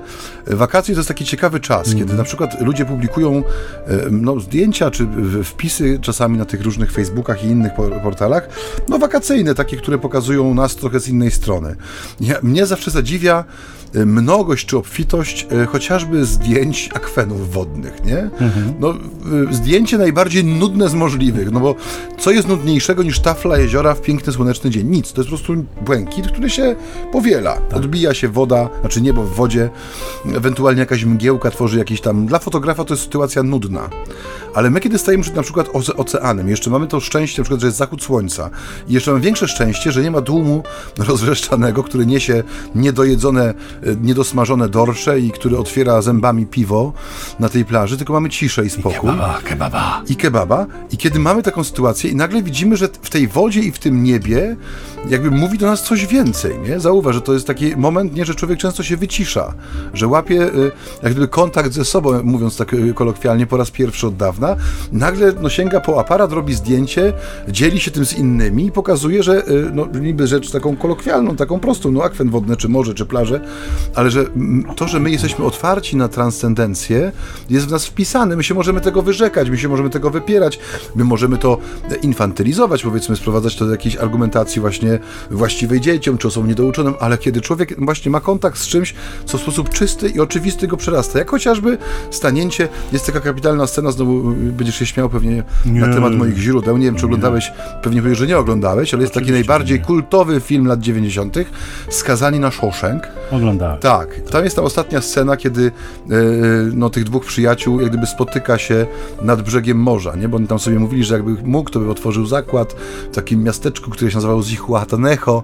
wakacje to jest taki ciekawy czas, mm. kiedy na przykład ludzie publikują e, no, zdjęcia czy wpisy czasami na tych różnych Facebookach i innych portalach, no wakacyjne, takie, które pokazują nas trochę z innej strony. Ja, mnie zawsze zadziwia e, mnogość czy obfitość e, chociażby zdjęć akwenów wodnych, nie? Mhm. No, zdjęcie najbardziej nudne z możliwych, no bo co jest nudniejszego niż tafla jeziora w piękny słoneczny dzień? Nic, to jest po prostu błękit, który się powiela. Tak. Odbija się woda, znaczy niebo w wodzie, ewentualnie jakaś mgiełka tworzy jakiś tam... Dla fotografa to jest sytuacja nudna. Ale my, kiedy stajemy przed na przykład oceanem, jeszcze mamy to szczęście, na przykład, że jest zachód słońca i jeszcze mamy większe szczęście, że nie ma tłumu *laughs* rozwrzeszczanego, który niesie niedojedzone, e, niedosmażone dorsze i który otwiera zębami piwo na tej plaży, tylko mamy ciszę i spokój. I kebaba, kebaba. I kebaba. I kiedy mamy taką sytuację i nagle widzimy, że w tej wodzie i w tym niebie jakby mówi do nas coś więcej, nie? Zauważ, że to jest taki moment, nie, że człowiek często się wycisza, że łapie y, jak gdyby kontakt ze sobą, mówiąc tak y, kolokwialnie, po raz pierwszy od dawna, nagle no, sięga po aparat, robi zdjęcie, dzieli się tym z innymi i pokazuje, że y, no, niby rzecz taką kolokwialną, taką prostą, no akwen wodny, czy morze, czy plaże, ale że to, że my jesteśmy otwarci na transcendencję, jest w nas wpisane. My się możemy tego wyrzekać, my się możemy tego wypierać, my możemy to infantylizować, powiedzmy, sprowadzać to do jakiejś argumentacji właśnie właściwej dzieciom, czy osobom niedouczonym, ale kiedy człowiek właśnie ma kontakt z czymś, co w sposób czysty i oczywisty go przerasta, jak chociażby stanięcie, jest taka kapitalna scena, znowu będziesz się śmiał pewnie nie. na temat moich źródeł, nie wiem, czy oglądałeś, pewnie powiesz, że nie oglądałeś, ale jest Oczywiście taki najbardziej nie. kultowy film lat 90., Skazani na Shawshank. Oglądałem. Tak, tam jest ta ostatnia scena, kiedy yy, no, tych dwóch przyjaciół jak gdyby spotyka się nad brzegiem morza, nie? bo oni tam sobie mówili, że jakby mógł, to by otworzył zakład w takim miasteczku, które się nazywało Zihuatanejo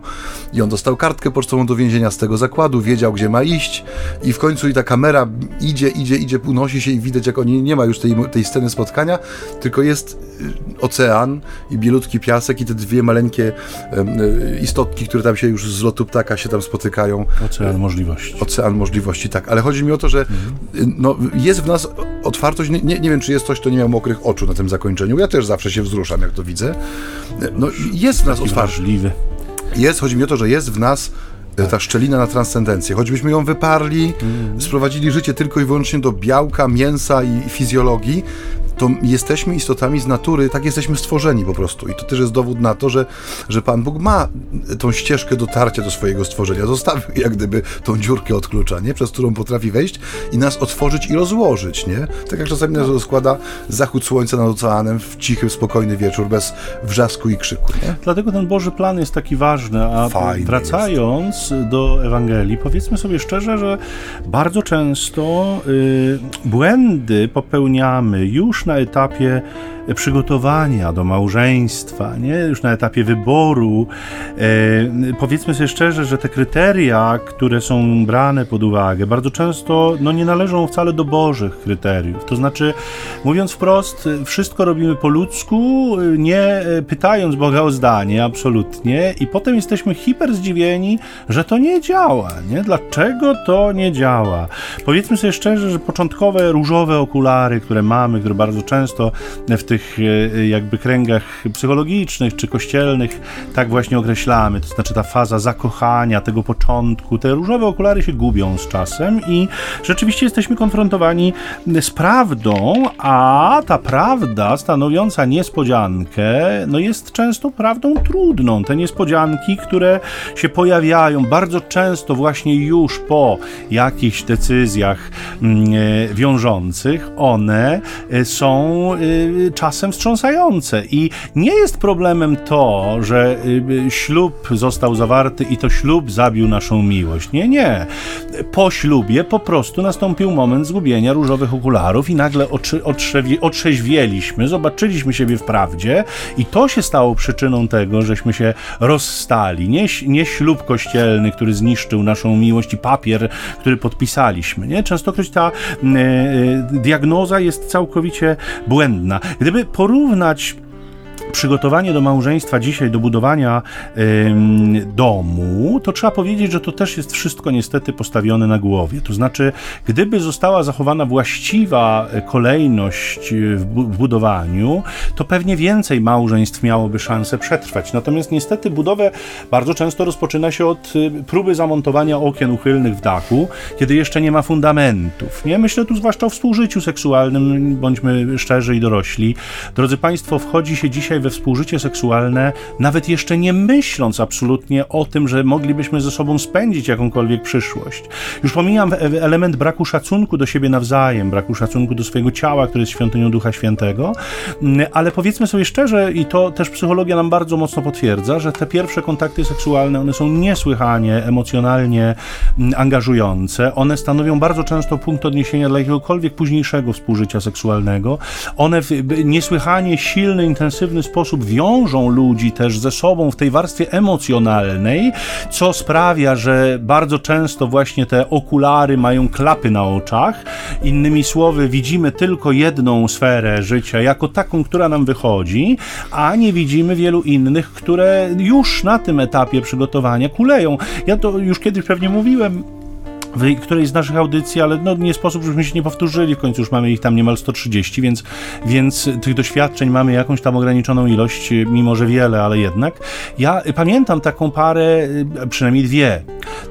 i on dostał kartkę pocztową do więzienia z tego zakładu, wiedział, gdzie ma iść i w końcu i ta kamera idzie, idzie, idzie, unosi się i widać, jak oni, nie ma już tej, tej sceny spotkania, tylko jest y, ocean i bielutki piasek i te dwie maleńkie y, istotki, które tam się już z lotu ptaka się tam spotykają. Ocean możliwości. Ocean możliwości, tak. Ale chodzi mi o to, że mhm. no, jest w nas otwartość, nie, nie, nie wiem, czy jest coś, kto nie miał mokrych oczu na tym zakończeniu. Ja też zawsze się wzruszam, jak to widzę. No, jest w nas otwartość. Jest, chodzi mi o to, że jest w nas tak. ta szczelina na transcendencję. Choćbyśmy ją wyparli, mm. sprowadzili życie tylko i wyłącznie do białka, mięsa i fizjologii, to jesteśmy istotami z natury, tak jesteśmy stworzeni po prostu. I to też jest dowód na to, że, że Pan Bóg ma tą ścieżkę dotarcia do swojego stworzenia. Zostawił jak gdyby tą dziurkę od klucza, nie? przez którą potrafi wejść i nas otworzyć i rozłożyć. Nie? Tak jak czasami nas rozkłada zachód słońca nad oceanem w cichy, spokojny wieczór, bez wrzasku i krzyku. Nie? Dlatego ten Boży plan jest taki ważny. A Fajny wracając jest. do Ewangelii, powiedzmy sobie szczerze, że bardzo często y, błędy popełniamy już na etapie przygotowania do małżeństwa, nie? już na etapie wyboru. E, powiedzmy sobie szczerze, że te kryteria, które są brane pod uwagę, bardzo często no, nie należą wcale do bożych kryteriów. To znaczy, mówiąc wprost, wszystko robimy po ludzku, nie pytając Boga o zdanie, absolutnie, i potem jesteśmy hiper zdziwieni, że to nie działa. Nie? Dlaczego to nie działa? Powiedzmy sobie szczerze, że początkowe różowe okulary, które mamy, które bardzo często w tych e, jakby kręgach psychologicznych czy kościelnych tak właśnie określamy. To znaczy ta faza zakochania, tego początku. Te różowe okulary się gubią z czasem i rzeczywiście jesteśmy konfrontowani z prawdą, a ta prawda stanowiąca niespodziankę, no jest często prawdą trudną. Te niespodzianki, które się pojawiają bardzo często właśnie już po jakichś decyzjach mm, e, wiążących, one e, są czasem czasem wstrząsające. I nie jest problemem to, że y, ślub został zawarty i to ślub zabił naszą miłość. Nie, nie. Po ślubie po prostu nastąpił moment zgubienia różowych okularów i nagle otrzeźwieliśmy, zobaczyliśmy siebie w prawdzie i to się stało przyczyną tego, żeśmy się rozstali. Nie, nie ślub kościelny, który zniszczył naszą miłość i papier, który podpisaliśmy. Nie? Częstokroć ta y, y, diagnoza jest całkowicie błędna. Gdyby porównać przygotowanie do małżeństwa dzisiaj, do budowania domu, to trzeba powiedzieć, że to też jest wszystko niestety postawione na głowie. To znaczy, gdyby została zachowana właściwa kolejność w, w budowaniu, to pewnie więcej małżeństw miałoby szansę przetrwać. Natomiast niestety budowę bardzo często rozpoczyna się od y, próby zamontowania okien uchylnych w dachu, kiedy jeszcze nie ma fundamentów. Nie myślę tu zwłaszcza o współżyciu seksualnym, bądźmy szczerzy i dorośli. Drodzy Państwo, wchodzi się dzisiaj we współżycie seksualne, nawet jeszcze nie myśląc absolutnie o tym, że moglibyśmy ze sobą spędzić jakąkolwiek przyszłość. Już pomijam element braku szacunku do siebie nawzajem, braku szacunku do swojego ciała, które jest świątynią Ducha Świętego, mm, ale powiedzmy sobie szczerze, i to też psychologia nam bardzo mocno potwierdza, że te pierwsze kontakty seksualne, one są niesłychanie emocjonalnie mm, angażujące, one stanowią bardzo często punkt odniesienia dla jakiegokolwiek późniejszego współżycia seksualnego, one w niesłychanie silny, intensywny sposób wiążą ludzi też ze sobą w tej warstwie emocjonalnej, co sprawia, że bardzo często właśnie te okulary mają klapy na oczach, innymi słowy widzimy tylko jedną sferę życia jako taką, która nam wychodzi, a nie widzimy wielu innych, które już na tym etapie przygotowania kuleją. Ja to już kiedyś pewnie mówiłem, w którejś z naszych audycji, ale no, nie sposób, żebyśmy się nie powtórzyli, w końcu już mamy ich tam niemal 130, więc, więc tych doświadczeń mamy jakąś tam ograniczoną ilość, mimo że wiele, ale jednak. Ja pamiętam taką parę, przynajmniej dwie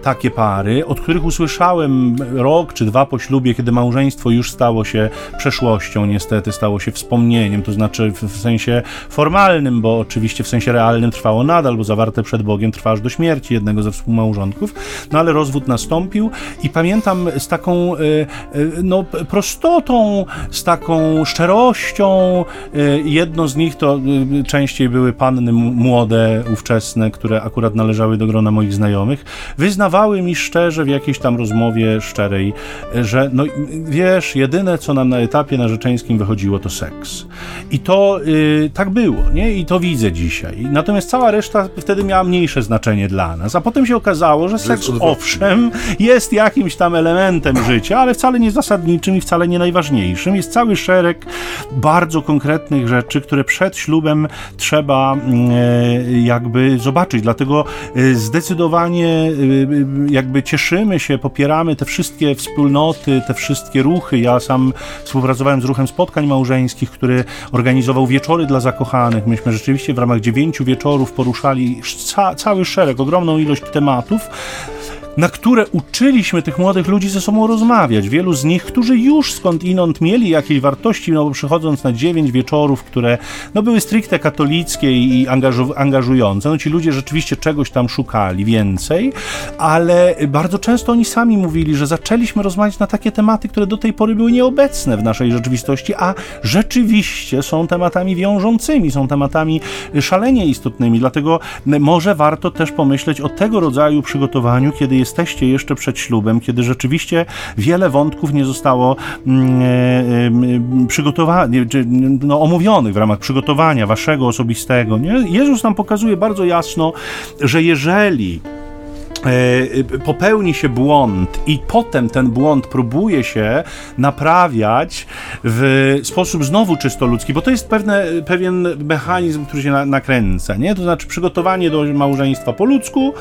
takie pary, od których usłyszałem rok czy dwa po ślubie, kiedy małżeństwo już stało się przeszłością, niestety stało się wspomnieniem, to znaczy w, w sensie formalnym, bo oczywiście w sensie realnym trwało nadal, bo zawarte przed Bogiem trwa aż do śmierci jednego ze współmałżonków, no ale rozwód nastąpił i pamiętam z taką e, e, no, prostotą, z taką szczerością. E, jedno z nich to częściej były panny młode, ówczesne, które akurat należały do grona moich znajomych. Wyznawały mi szczerze w jakiejś tam rozmowie szczerej, że no wiesz, jedyne co nam na etapie narzeczeńskim wychodziło to seks. I to y, tak było, nie? I to widzę dzisiaj. Natomiast cała reszta wtedy miała mniejsze znaczenie dla nas. A potem się okazało, że seks owszem jest jak jakimś tam elementem życia, ale wcale nie zasadniczym i wcale nie najważniejszym. Jest cały szereg bardzo konkretnych rzeczy, które przed ślubem trzeba mm, e, jakby zobaczyć. Dlatego e, zdecydowanie e, jakby cieszymy się, popieramy te wszystkie wspólnoty, te wszystkie ruchy. Ja sam współpracowałem z ruchem spotkań małżeńskich, który organizował wieczory dla zakochanych. Myśmy rzeczywiście w ramach dziewięciu wieczorów poruszali ca cały szereg, ogromną ilość tematów na które uczyliśmy tych młodych ludzi ze sobą rozmawiać. Wielu z nich, którzy już skądinąd mieli jakieś wartości, no bo przychodząc na dziewięć wieczorów, które no, były stricte katolickie i angażu angażujące, no ci ludzie rzeczywiście czegoś tam szukali więcej, ale bardzo często oni sami mówili, że zaczęliśmy rozmawiać na takie tematy, które do tej pory były nieobecne w naszej rzeczywistości, a rzeczywiście są tematami wiążącymi, są tematami szalenie istotnymi, dlatego może warto też pomyśleć o tego rodzaju przygotowaniu, kiedy jesteście jeszcze przed ślubem, kiedy rzeczywiście wiele wątków nie zostało mm, e, przygotowanych, no, omówionych w ramach przygotowania waszego osobistego. Nie? Jezus nam pokazuje bardzo jasno, że jeżeli popełni się błąd i potem ten błąd próbuje się naprawiać w sposób znowu czysto ludzki, bo to jest pewne, pewien mechanizm, który się na, nakręca, nie? To znaczy przygotowanie do małżeństwa po ludzku,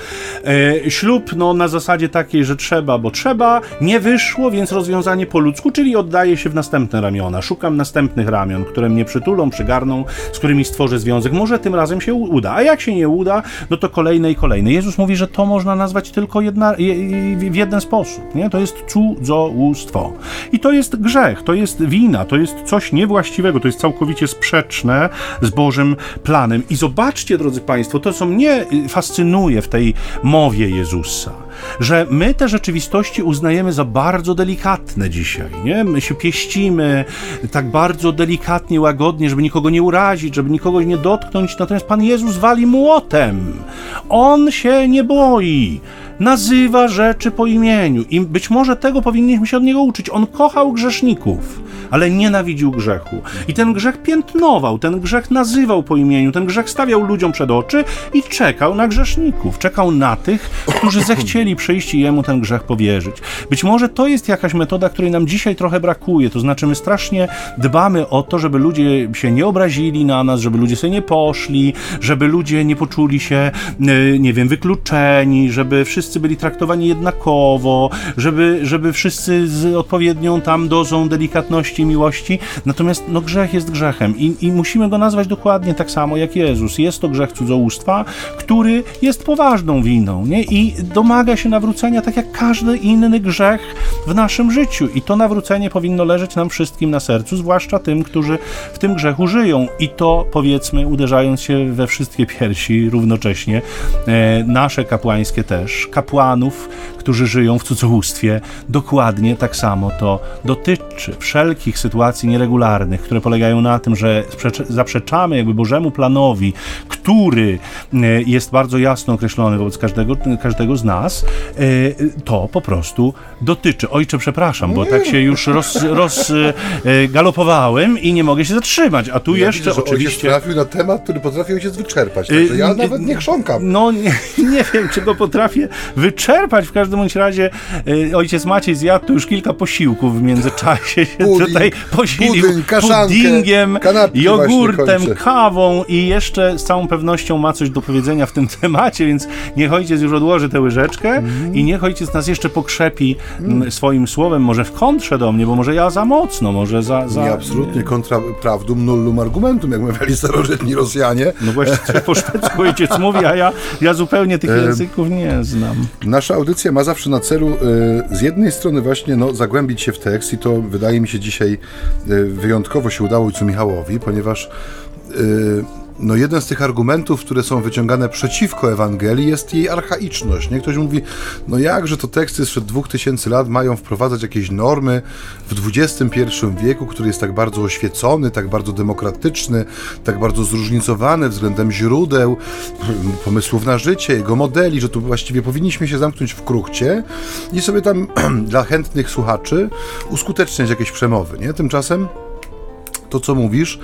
e, ślub no, na zasadzie takiej, że trzeba, bo trzeba, nie wyszło, więc rozwiązanie po ludzku, czyli oddaję się w następne ramiona, szukam następnych ramion, które mnie przytulą, przygarną, z którymi stworzę związek. Może tym razem się uda, a jak się nie uda, no to kolejne i kolejne. Jezus mówi, że to można nazwać nazwać tylko jedna, w jeden sposób. Nie? To jest cudzołóstwo. I to jest grzech, to jest wina, to jest coś niewłaściwego, to jest całkowicie sprzeczne z Bożym planem. I zobaczcie, drodzy Państwo, to co mnie y, fascynuje w tej mowie Jezusa, że my te rzeczywistości uznajemy za bardzo delikatne dzisiaj. Nie? My się pieścimy tak bardzo delikatnie, łagodnie, żeby nikogo nie urazić, żeby nikogo nie dotknąć, natomiast Pan Jezus wali młotem. On się nie boi. Nazywa rzeczy po imieniu i być może tego powinniśmy się od niego uczyć. On kochał grzeszników, ale nienawidził grzechu. I ten grzech piętnował, ten grzech nazywał po imieniu, ten grzech stawiał ludziom przed oczy i czekał na grzeszników, czekał na tych, którzy zechcieli przyjść i jemu ten grzech powierzyć. Być może to jest jakaś metoda, której nam dzisiaj trochę brakuje, to znaczy my strasznie dbamy o to, żeby ludzie się nie obrazili na nas, żeby ludzie sobie nie poszli, żeby ludzie nie poczuli się, e, nie wiem, wykluczeni, żeby wszyscy byli traktowani jednakowo, żeby, żeby wszyscy z odpowiednią tam dozą delikatności, miłości. Natomiast no, grzech jest grzechem i, i musimy go nazwać dokładnie tak samo jak Jezus. Jest to grzech cudzołóstwa, który jest poważną winą nie? i domaga się nawrócenia tak jak każdy inny grzech w naszym życiu. I to nawrócenie powinno leżeć nam wszystkim na sercu, zwłaszcza tym, którzy w tym grzechu żyją. I to powiedzmy, uderzając się we wszystkie piersi równocześnie, e, nasze kapłańskie też, kapłanów, którzy żyją w cudzołóstwie, dokładnie tak samo to dotyczy wszelkich sytuacji nieregularnych, które polegają na tym, że zaprzeczamy jakby Bożemu planowi, który e, jest bardzo jasno określony wobec każdego, każdego z nas, e, to po prostu dotyczy. Ojcze, przepraszam, bo tak się już rozgalopowałem roz, i nie mogę się zatrzymać, a tu ja jeszcze widzę, oczywiście... trafił na temat, który potrafił się wyczerpać, także ja nawet nie chrząkam. No nie, *laughs* nie wiem, czy go potrafię wyczerpać, w każdym bądź razie ojciec Maciej zjadł tu już kilka posiłków w międzyczasie, się Pudding, tutaj posilił pudding, kaszankę, puddingiem, jogurtem, kawą i jeszcze z całą pewnością ma coś do powiedzenia w tym *laughs* temacie, więc niech ojciec już odłoży tę łyżeczkę mm. i niech ojciec nas jeszcze pokrzepi mm. swoim słowem, może w kontrze do mnie, bo może ja za mocno, może za... za... Nie, absolutnie kontra prawdum nullum argumentum, jak mówili *laughs* starożytni Rosjanie. No właśnie, po *laughs* szwedzku ojciec mówi, a ja, ja zupełnie tych języków nie znam. Nasza audycja ma zawsze na celu e, z jednej strony właśnie no, zagłębić się w tekst i to wydaje mi się dzisiaj e, wyjątkowo się udało ojcu Michałowi, ponieważ e, no jeden z tych argumentów, które są wyciągane przeciwko Ewangelii jest jej archaiczność. Nie? Ktoś mówi, no jakże to teksty sprzed 2000 lat mają wprowadzać jakieś normy w XXI wieku, który jest tak bardzo oświecony, tak bardzo demokratyczny, tak bardzo zróżnicowany względem źródeł, pomysłów na życie, jego modeli, że tu właściwie powinniśmy się zamknąć w kruchcie i sobie tam *clears throat* dla chętnych słuchaczy uskuteczniać jakieś przemowy. Nie? Tymczasem to, co mówisz,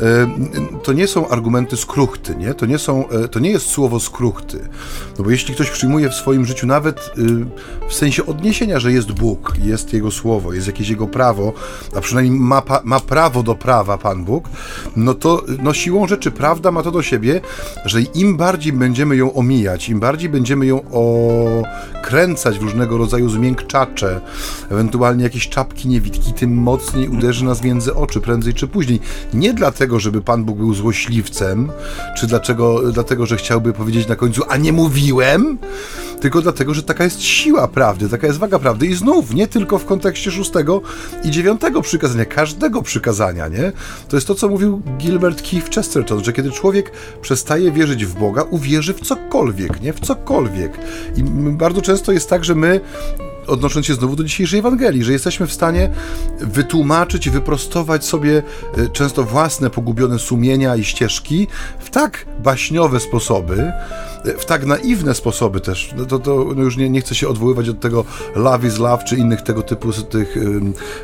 e, to nie są argumenty skruchty, nie? To, nie są, e, to nie jest słowo skruchty. No bo jeśli ktoś przyjmuje w swoim życiu nawet e, w sensie odniesienia, że jest Bóg, jest Jego słowo, jest jakieś Jego prawo, a przynajmniej ma, ma prawo do prawa Pan Bóg, no to no siłą rzeczy prawda ma to do siebie, że im bardziej będziemy ją omijać, im bardziej będziemy ją okręcać w różnego rodzaju zmiękczacze, ewentualnie jakieś czapki niewidki, tym mocniej uderzy nas między oczy, prędzej czy później. Nie dlatego, żeby Pan Bóg był złośliwcem, czy dlaczego, dlatego, że chciałby powiedzieć na końcu, a nie mówiłem, tylko dlatego, że taka jest siła prawdy, taka jest waga prawdy. I znów, nie tylko w kontekście szóstego i dziewiątego przykazania, każdego przykazania, nie? To jest to, co mówił Gilbert Keith Chesterton, że kiedy człowiek przestaje wierzyć w Boga, uwierzy w cokolwiek, nie? W cokolwiek. I bardzo często jest tak, że my odnosząc się znowu do dzisiejszej Ewangelii, że jesteśmy w stanie wytłumaczyć wyprostować sobie e, często własne pogubione sumienia i ścieżki w tak baśniowe sposoby, w tak naiwne sposoby też, no to, to no już nie, nie chcę się odwoływać od tego love is love, czy innych tego typu tych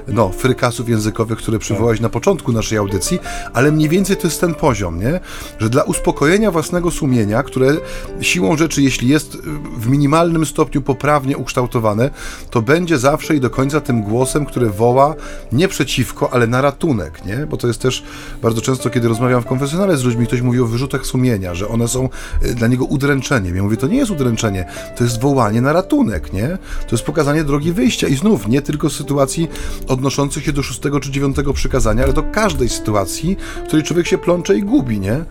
no, frykasów językowych, które przywołałeś na początku naszej audycji, ale mniej więcej to jest ten poziom, nie? Że dla uspokojenia własnego sumienia, które siłą rzeczy, jeśli jest w minimalnym stopniu poprawnie ukształtowane, to będzie zawsze i do końca tym głosem, który woła nie przeciwko, ale na ratunek, nie? Bo to jest też bardzo często, kiedy rozmawiam w konfesjonale z ludźmi, ktoś mówi o wyrzutach sumienia, że one są y, dla niego udręczeniem. Ja mówię, to nie jest udręczenie, to jest wołanie na ratunek, nie? To jest pokazanie drogi wyjścia i znów, nie tylko sytuacji odnoszących się do szóstego czy dziewiątego przykazania, ale do każdej sytuacji, w której człowiek się plącze i gubi, nie?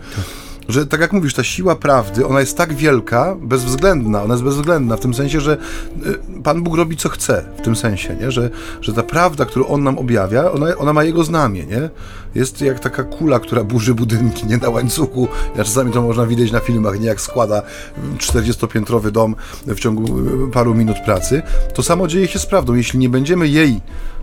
Że tak jak mówisz, ta siła prawdy, ona jest tak wielka, bezwzględna, ona jest bezwzględna, w tym sensie, że y, Pan Bóg robi co chce, w tym sensie, nie? Że, że ta prawda, którą On nam objawia, ona, ona ma Jego znamie, nie? Jest jak taka kula, która burzy budynki, nie na łańcuchu, ja czasami to można widzieć na filmach, nie jak składa 40-piętrowy dom w ciągu y, paru minut pracy. To samo dzieje się z prawdą, jeśli nie będziemy jej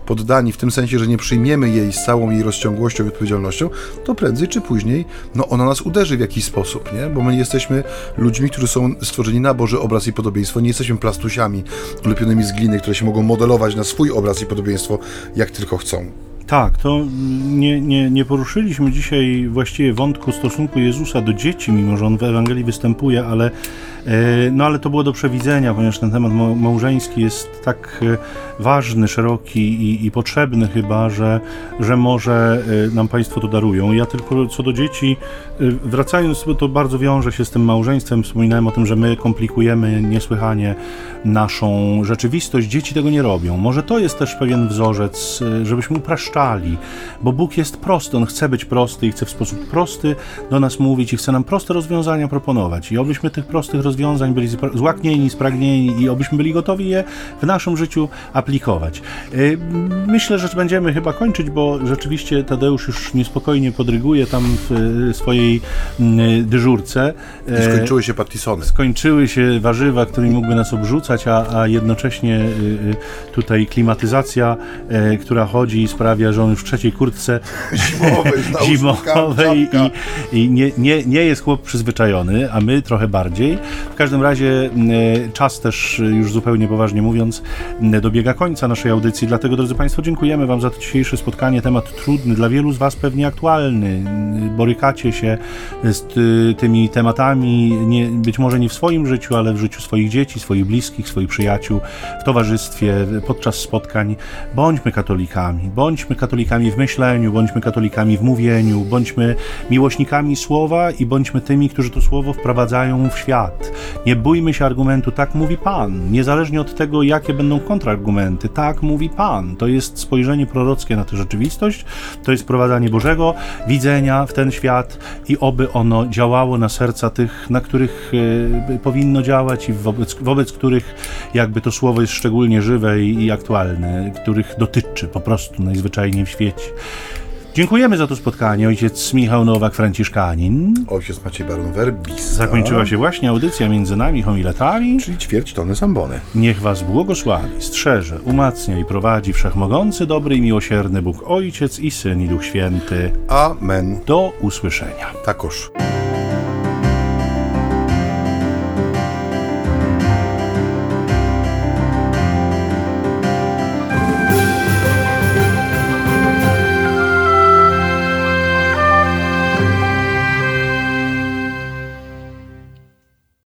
poddani w tym sensie, że nie przyjmiemy jej z całą jej rozciągłością i odpowiedzialnością, to prędzej czy później no ona nas uderzy w jakiś sposób, nie? Bo my jesteśmy ludźmi, którzy są stworzeni na Boży obraz i podobieństwo, nie jesteśmy plastusiami ulepionymi z gliny, które się mogą modelować na swój obraz i podobieństwo, jak tylko chcą. Tak, to nie, nie, nie poruszyliśmy dzisiaj właściwie wątku stosunku Jezusa do dzieci, mimo że on w Ewangelii występuje, ale no ale to było do przewidzenia, ponieważ ten temat małżeński jest tak e, ważny, szeroki i, i potrzebny chyba, że, że może e, nam Państwo to darują. Ja tylko co do dzieci, wracając, bo to bardzo wiąże się z tym małżeństwem, wspominałem o tym, że my komplikujemy niesłychanie naszą rzeczywistość. Dzieci tego nie robią. Może to jest też pewien wzorzec, żebyśmy upraszczali, bo Bóg jest prosty, On chce być prosty i chce w sposób prosty do nas mówić i chce nam proste rozwiązania proponować. I obyśmy tych prostych rozwiązań byli złaknieni, spragnieni i obyśmy byli gotowi je w naszym życiu aplikować. Y, myślę, że będziemy chyba kończyć, bo rzeczywiście Tadeusz już niespokojnie podryguje tam w y, swojej y, dyżurce. I skończyły się patisony. Skończyły się warzywa, którymi mógłby nas obrzucać, a, a jednocześnie tutaj klimatyzacja, która chodzi i sprawia, że on już w trzeciej kurtce *laughs* zimowej, zimowej i, i nie, nie, nie jest chłop przyzwyczajony, a my trochę bardziej. W każdym razie e, czas też, e, już zupełnie poważnie mówiąc, dobiega końca naszej audycji, dlatego drodzy Państwo dziękujemy Wam za to dzisiejsze spotkanie. Temat trudny, dla wielu z Was pewnie aktualny. Borykacie się z tymi tematami, nie, być może nie w swoim życiu, ale w życiu swoich dzieci, swoich bliskich, swoich przyjaciół, w towarzystwie, podczas spotkań. Bądźmy katolikami, bądźmy katolikami w myśleniu, bądźmy katolikami w mówieniu, bądźmy miłośnikami słowa i bądźmy tymi, którzy to słowo wprowadzają w świat. Nie bójmy się argumentu, tak mówi Pan, niezależnie od tego, jakie będą kontrargumenty. Tak mówi Pan. To jest spojrzenie prorockie na tę rzeczywistość, to jest wprowadzanie Bożego widzenia w ten świat i oby ono działało na serca tych, na których y, powinno działać i wobec, wobec których jakby to słowo jest szczególnie żywe i, i aktualne, których dotyczy po prostu najzwyczajniej w świecie. Dziękujemy za to spotkanie. Ojciec Michał Nowak-Franciszkanin. Ojciec Maciej Baron Werbis. Zakończyła się właśnie audycja między nami homiletami. Czyli ćwierć tony sambony. Niech was błogosławi, strzeże, umacnia i prowadzi wszechmogący, dobry i miłosierny Bóg Ojciec i Syn i Duch Święty. Amen. Do usłyszenia. Takoż.